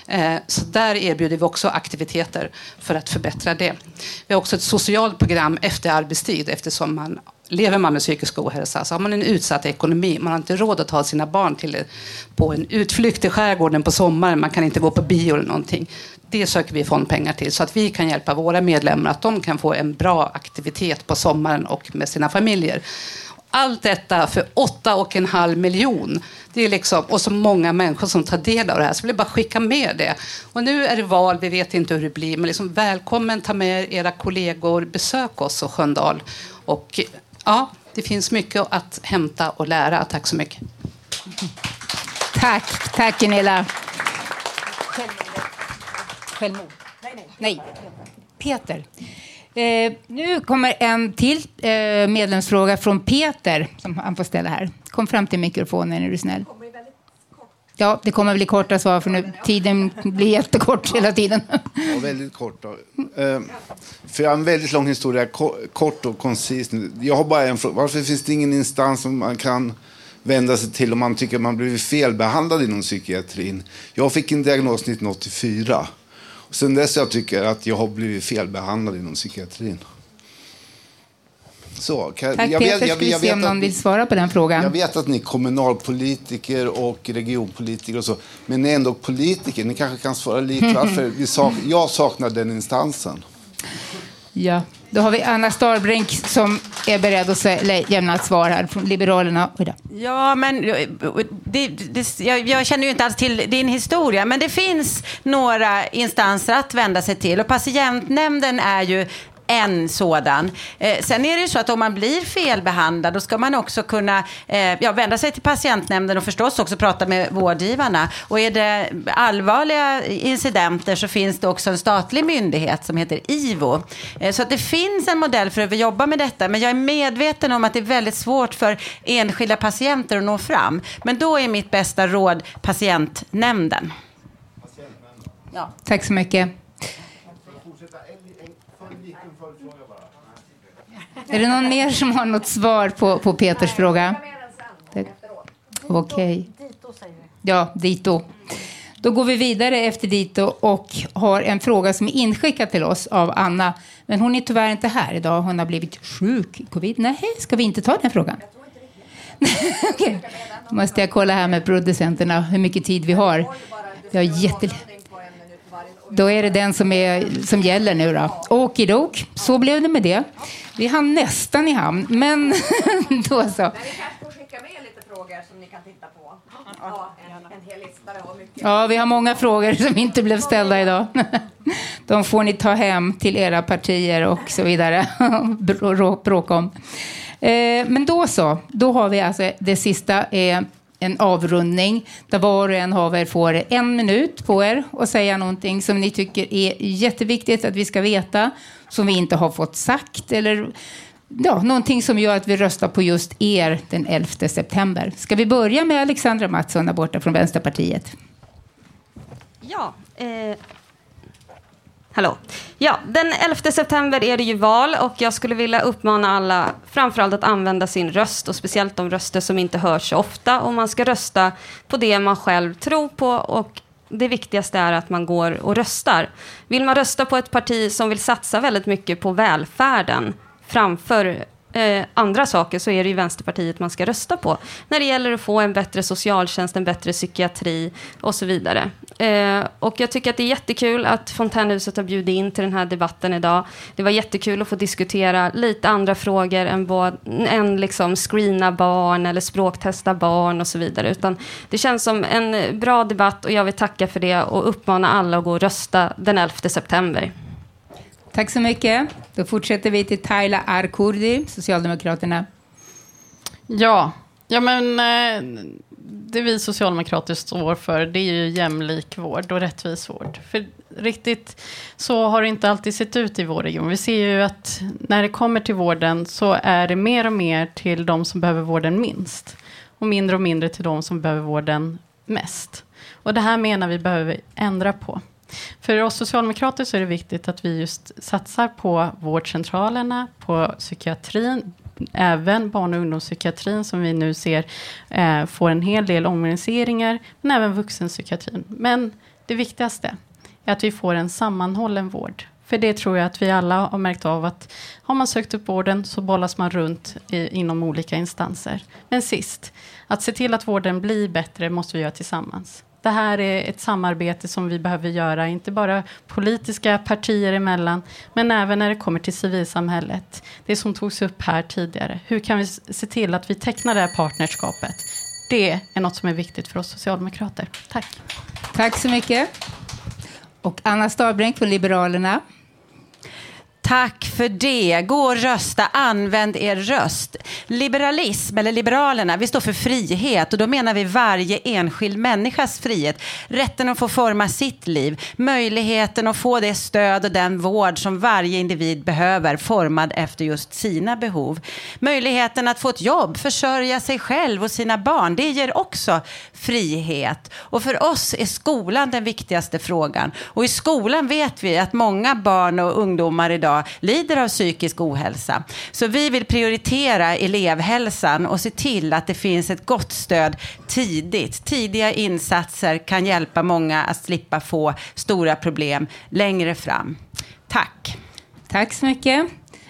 Eh, så där erbjuder vi också aktiviteter för att förbättra det. Vi har också ett socialt program efter arbetstid eftersom man Lever man med psykisk ohälsa så har man en utsatt ekonomi. Man har inte råd att ta sina barn till, på en utflykt i skärgården på sommaren. Man kan inte gå på bio eller någonting. Det söker vi fondpengar till så att vi kan hjälpa våra medlemmar att de kan få en bra aktivitet på sommaren och med sina familjer. Allt detta för 8,5 miljon. Det är liksom, och så många människor som tar del av det här. Så jag vill bara skicka med det. Och nu är det val, vi vet inte hur det blir. Men liksom, välkommen, ta med er era kollegor, besök oss och Sköndal. Och ja, det finns mycket att hämta och lära. Tack så mycket. Tack, tack Gunilla. Självmord? Nej. Peter. Eh, nu kommer en till eh, medlemsfråga från Peter som han får ställa här. Kom fram till mikrofonen är du snäll. Ja, det kommer bli korta svar för nu tiden blir jättekort hela tiden. Ja, väldigt kort. Då. Eh, För jag har en väldigt lång historia, ko- kort och koncis. Jag har bara en fråga. Varför finns det ingen instans som man kan vända sig till om man tycker man blivit felbehandlad inom psykiatrin? Jag fick en diagnos 1984. Sen dess jag tycker att jag har blivit felbehandlad inom psykiatrin. Så, kan, Tack jag Peter, vet- jag- jag se vet om att någon vill svara på den frågan. jag vet att ni är kommunalpolitiker och regionpolitiker och så, men ni är ändå politiker. Ni kanske kan svara lite varför sak jag saknar den instansen. Ja, då har vi Anna Starbrink som är beredd att lämna ett svar här från Liberalerna. Ja, men eh, det, det, jag, jag känner ju inte alls till din historia, men det finns några instanser att vända sig till och patientnämnden är ju en sådan. Eh, sen är det ju så att om man blir felbehandlad då ska man också kunna eh, ja, vända sig till patientnämnden och förstås också prata med vårdgivarna. Och är det allvarliga incidenter så finns det också en statlig myndighet som heter IVO. Eh, så att det finns en modell för att jobba med detta. Men jag är medveten om att det är väldigt svårt för enskilda patienter att nå fram. Men då är mitt bästa råd patientnämnden. Ja. Tack så mycket. Är det någon mer som har något svar på, på Peters fråga? Okej. Ja, dito. Då går vi vidare efter dito och har en fråga som är inskickad till oss av Anna. Men hon är tyvärr inte här idag. Hon har blivit sjuk covid. Nej, ska vi inte ta den frågan? Okej. Då måste jag kolla här med producenterna hur mycket tid vi har. Vi har jätte... Då är det den som, är, som gäller nu då. Okidok, så blev det med det. Vi hann nästan i hamn, men då så. skicka med lite frågor som ni kan titta på. Ja, en. Ja, vi har många frågor som inte blev ställda idag. De får ni ta hem till era partier och så vidare. Brå- Bråka om. Eh, Men då så, då har vi alltså det sista är en avrundning där var och en av er får en minut på er att säga någonting som ni tycker är jätteviktigt att vi ska veta, som vi inte har fått sagt eller ja, någonting som gör att vi röstar på just er den 11 september. Ska vi börja med Alexandra Mattsson där borta från Vänsterpartiet? Ja, eh, hallå. Ja, den 11 september är det ju val och jag skulle vilja uppmana alla framförallt att använda sin röst och speciellt de röster som inte hörs så ofta och man ska rösta på det man själv tror på och det viktigaste är att man går och röstar. Vill man rösta på ett parti som vill satsa väldigt mycket på välfärden framför eh, andra saker så är det ju Vänsterpartiet man ska rösta på. När det gäller att få en bättre socialtjänst, en bättre psykiatri och så vidare. Eh, och jag tycker att det är jättekul att Fontänhuset har bjudit in till den här debatten idag. Det var jättekul att få diskutera lite andra frågor än, både, än liksom screena barn eller språktesta barn och så vidare. Utan det känns som en bra debatt och jag vill tacka för det och uppmana alla att gå och rösta den 11 september. Tack så mycket. Då fortsätter vi till Taila Arkurdi, Socialdemokraterna. Ja, ja men eh, det vi socialdemokrater står för det är ju jämlik vård och rättvis vård. För riktigt så har det inte alltid sett ut i vår region. Vi ser ju att när det kommer till vården så är det mer och mer till de som behöver vården minst. Och mindre och mindre till de som behöver vården mest. Och det här menar vi behöver ändra på. För oss socialdemokrater så är det viktigt att vi just satsar på vårdcentralerna, på psykiatrin, även barn och ungdomspsykiatrin som vi nu ser eh, får en hel del omorganiseringar, men även vuxenpsykiatrin. Men det viktigaste är att vi får en sammanhållen vård. För det tror jag att vi alla har märkt av att har man sökt upp vården så bollas man runt i, inom olika instanser. Men sist, att se till att vården blir bättre måste vi göra tillsammans. Det här är ett samarbete som vi behöver göra, inte bara politiska partier emellan, men även när det kommer till civilsamhället. Det som togs upp här tidigare. Hur kan vi se till att vi tecknar det här partnerskapet? Det är något som är viktigt för oss socialdemokrater. Tack. Tack så mycket. Och Anna Starbrink från Liberalerna. Tack för det. Gå och rösta. Använd er röst. Liberalism, eller Liberalerna, vi står för frihet och då menar vi varje enskild människas frihet. Rätten att få forma sitt liv. Möjligheten att få det stöd och den vård som varje individ behöver formad efter just sina behov. Möjligheten att få ett jobb, försörja sig själv och sina barn. Det ger också frihet. Och för oss är skolan den viktigaste frågan. Och i skolan vet vi att många barn och ungdomar idag lider av psykisk ohälsa. Så vi vill prioritera elevhälsan och se till att det finns ett gott stöd tidigt. Tidiga insatser kan hjälpa många att slippa få stora problem längre fram. Tack. Tack så mycket.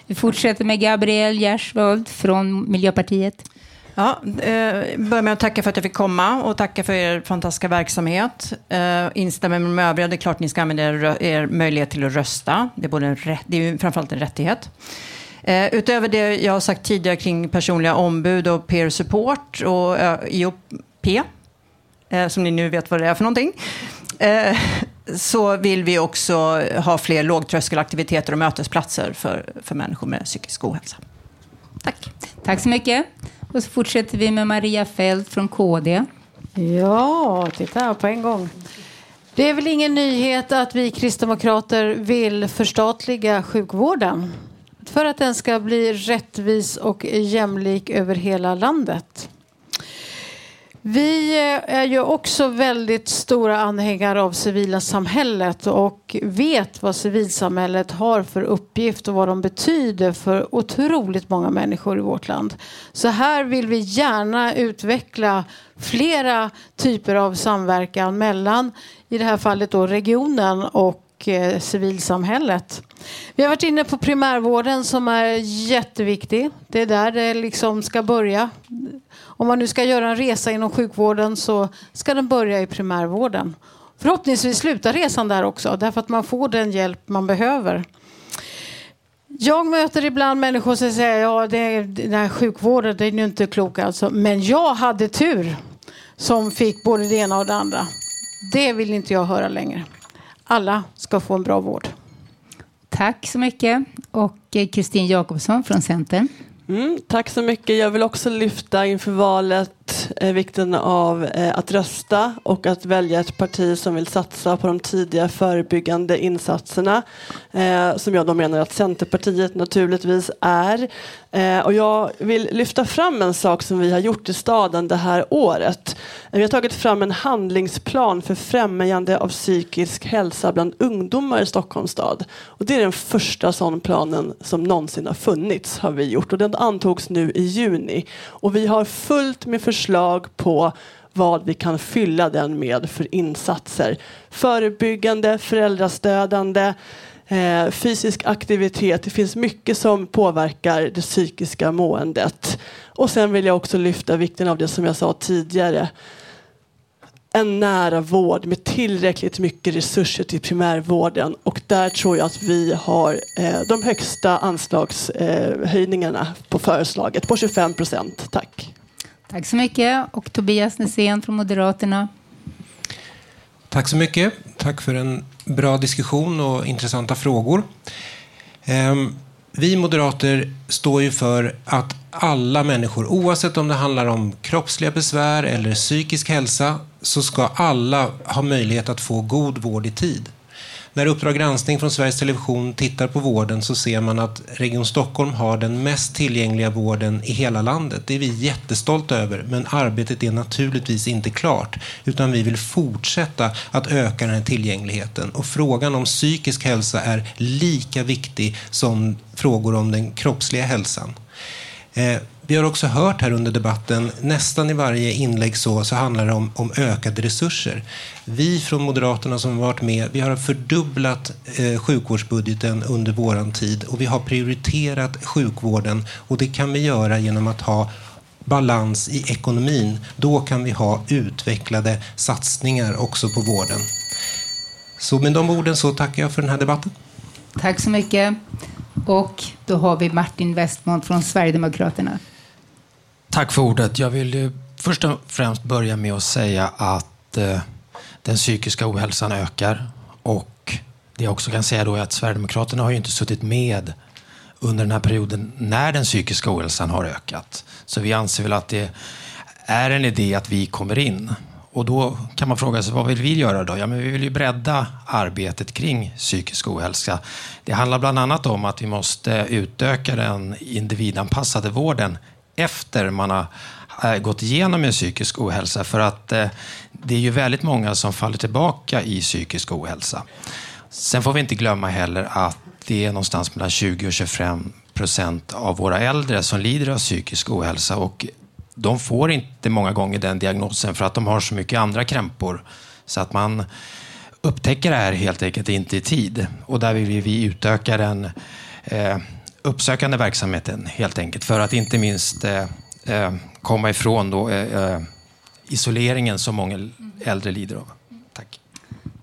Vi fortsätter med Gabriel Gersvold från Miljöpartiet. Ja, eh, börja med att tacka för att jag fick komma och tacka för er fantastiska verksamhet. Eh, instämmer med de övriga. Det är klart ni ska använda er, er möjlighet till att rösta. Det är, både en rätt, det är framförallt en rättighet. Eh, utöver det jag har sagt tidigare kring personliga ombud och peer support och eh, IOP, eh, som ni nu vet vad det är för någonting, eh, så vill vi också ha fler lågtröskelaktiviteter och mötesplatser för, för människor med psykisk ohälsa. Tack. Tack så mycket. Och så fortsätter vi med Maria Fält från KD. Ja, titta här på en gång. Det är väl ingen nyhet att vi kristdemokrater vill förstatliga sjukvården för att den ska bli rättvis och jämlik över hela landet. Vi eh, är ju också väldigt stora anhängare av civila samhället och vet vad civilsamhället har för uppgift och vad de betyder för otroligt många människor i vårt land. Så här vill vi gärna utveckla flera typer av samverkan mellan, i det här fallet då regionen och eh, civilsamhället. Vi har varit inne på primärvården som är jätteviktig. Det är där det liksom ska börja. Om man nu ska göra en resa inom sjukvården så ska den börja i primärvården. Förhoppningsvis slutar resan där också därför att man får den hjälp man behöver. Jag möter ibland människor som säger ja det är, den här sjukvården den är ju inte klok alltså. Men jag hade tur som fick både det ena och det andra. Det vill inte jag höra längre. Alla ska få en bra vård. Tack så mycket. Och eh, Kristin Jakobsson från Centern. Mm, tack så mycket. Jag vill också lyfta inför valet eh, vikten av eh, att rösta och att välja ett parti som vill satsa på de tidiga förebyggande insatserna. Eh, som jag då menar att Centerpartiet naturligtvis är. Eh, och jag vill lyfta fram en sak som vi har gjort i staden det här året. Vi har tagit fram en handlingsplan för främjande av psykisk hälsa bland ungdomar i Stockholms stad. Och det är den första sån planen som någonsin har funnits har vi gjort och den antogs nu i juni. Och vi har fullt med förslag på vad vi kan fylla den med för insatser. Förebyggande, föräldrastödjande, eh, fysisk aktivitet. Det finns mycket som påverkar det psykiska måendet. Och sen vill jag också lyfta vikten av det som jag sa tidigare. En nära vård med tillräckligt mycket resurser till primärvården. Och där tror jag att vi har eh, de högsta anslagshöjningarna eh, på förslaget, på 25 procent. Tack. Tack så mycket. Och Tobias Nässén från Moderaterna. Tack så mycket. Tack för en bra diskussion och intressanta frågor. Ehm, vi moderater står ju för att alla människor, oavsett om det handlar om kroppsliga besvär eller psykisk hälsa, så ska alla ha möjlighet att få god vård i tid. När Uppdrag granskning från Sveriges Television tittar på vården så ser man att Region Stockholm har den mest tillgängliga vården i hela landet. Det är vi jättestolta över, men arbetet är naturligtvis inte klart. Utan vi vill fortsätta att öka den här tillgängligheten. Och frågan om psykisk hälsa är lika viktig som frågor om den kroppsliga hälsan. Eh, vi har också hört här under debatten, nästan i varje inlägg så, så handlar det om, om ökade resurser. Vi från Moderaterna som har varit med, vi har fördubblat eh, sjukvårdsbudgeten under våran tid och vi har prioriterat sjukvården och det kan vi göra genom att ha balans i ekonomin. Då kan vi ha utvecklade satsningar också på vården. Så med de orden så tackar jag för den här debatten. Tack så mycket. Och då har vi Martin Westmont från Sverigedemokraterna. Tack för ordet. Jag vill ju först och främst börja med att säga att eh, den psykiska ohälsan ökar. Och det jag också kan säga då är att Sverigedemokraterna har ju inte suttit med under den här perioden när den psykiska ohälsan har ökat. Så vi anser väl att det är en idé att vi kommer in. Och då kan man fråga sig, vad vill vi göra då? Ja, men vi vill ju bredda arbetet kring psykisk ohälsa. Det handlar bland annat om att vi måste utöka den individanpassade vården efter man har eh, gått igenom en psykisk ohälsa. För att eh, det är ju väldigt många som faller tillbaka i psykisk ohälsa. Sen får vi inte glömma heller att det är någonstans mellan 20 och 25 procent av våra äldre som lider av psykisk ohälsa. Och de får inte många gånger den diagnosen för att de har så mycket andra krämpor. Så att man upptäcker det här helt enkelt inte i tid. Och där vill vi utöka den eh, uppsökande verksamheten helt enkelt. För att inte minst eh, eh komma ifrån då, eh, eh, isoleringen som många äldre lider av. Tack.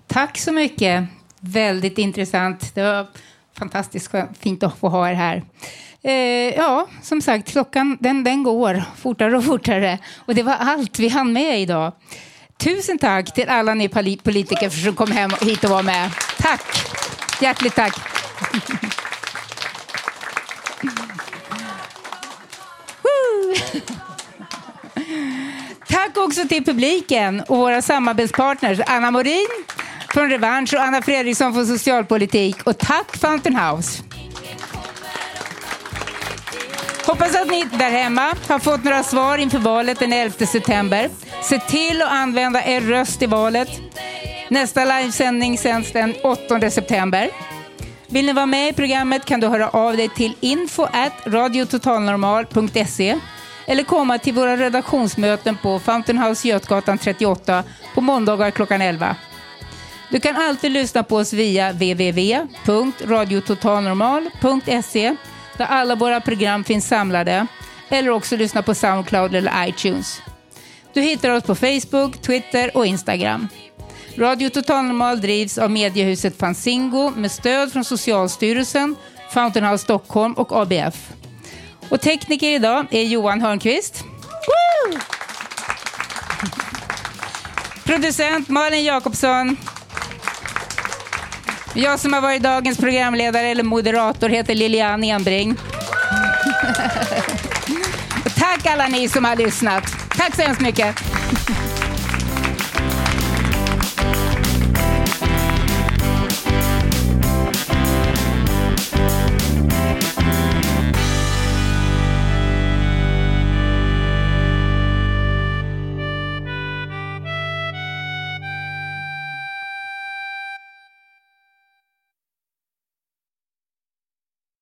Tack så mycket. Väldigt intressant. Det var fantastiskt fint att få ha er här. Eh, ja, som sagt, klockan den, den går fortare och fortare. Och det var allt vi hann med idag. Tusen tack till alla ni politiker som kom hem hit och var med. Tack! Hjärtligt tack! Tack också till publiken och våra samarbetspartners Anna Morin från Revansch och Anna Fredriksson från Socialpolitik. Och tack Fountain House. Hoppas att ni där hemma har fått några svar inför valet den 11 september. Se till att använda er röst i valet. Nästa livesändning sänds den 8 september. Vill ni vara med i programmet kan du höra av dig till info at radiototalnormal.se eller komma till våra redaktionsmöten på Fountain House Götgatan 38 på måndagar klockan 11. Du kan alltid lyssna på oss via www.radiototalnormal.se där alla våra program finns samlade eller också lyssna på Soundcloud eller iTunes. Du hittar oss på Facebook, Twitter och Instagram. Radio Total Normal drivs av mediehuset Fanzingo med stöd från Socialstyrelsen, Fountain House Stockholm och ABF. Och tekniker idag är Johan Hörnqvist. Woo! Producent Malin Jakobsson. Jag som har varit dagens programledare eller moderator heter Lilian Enbring. Tack alla ni som har lyssnat. Tack så hemskt mycket.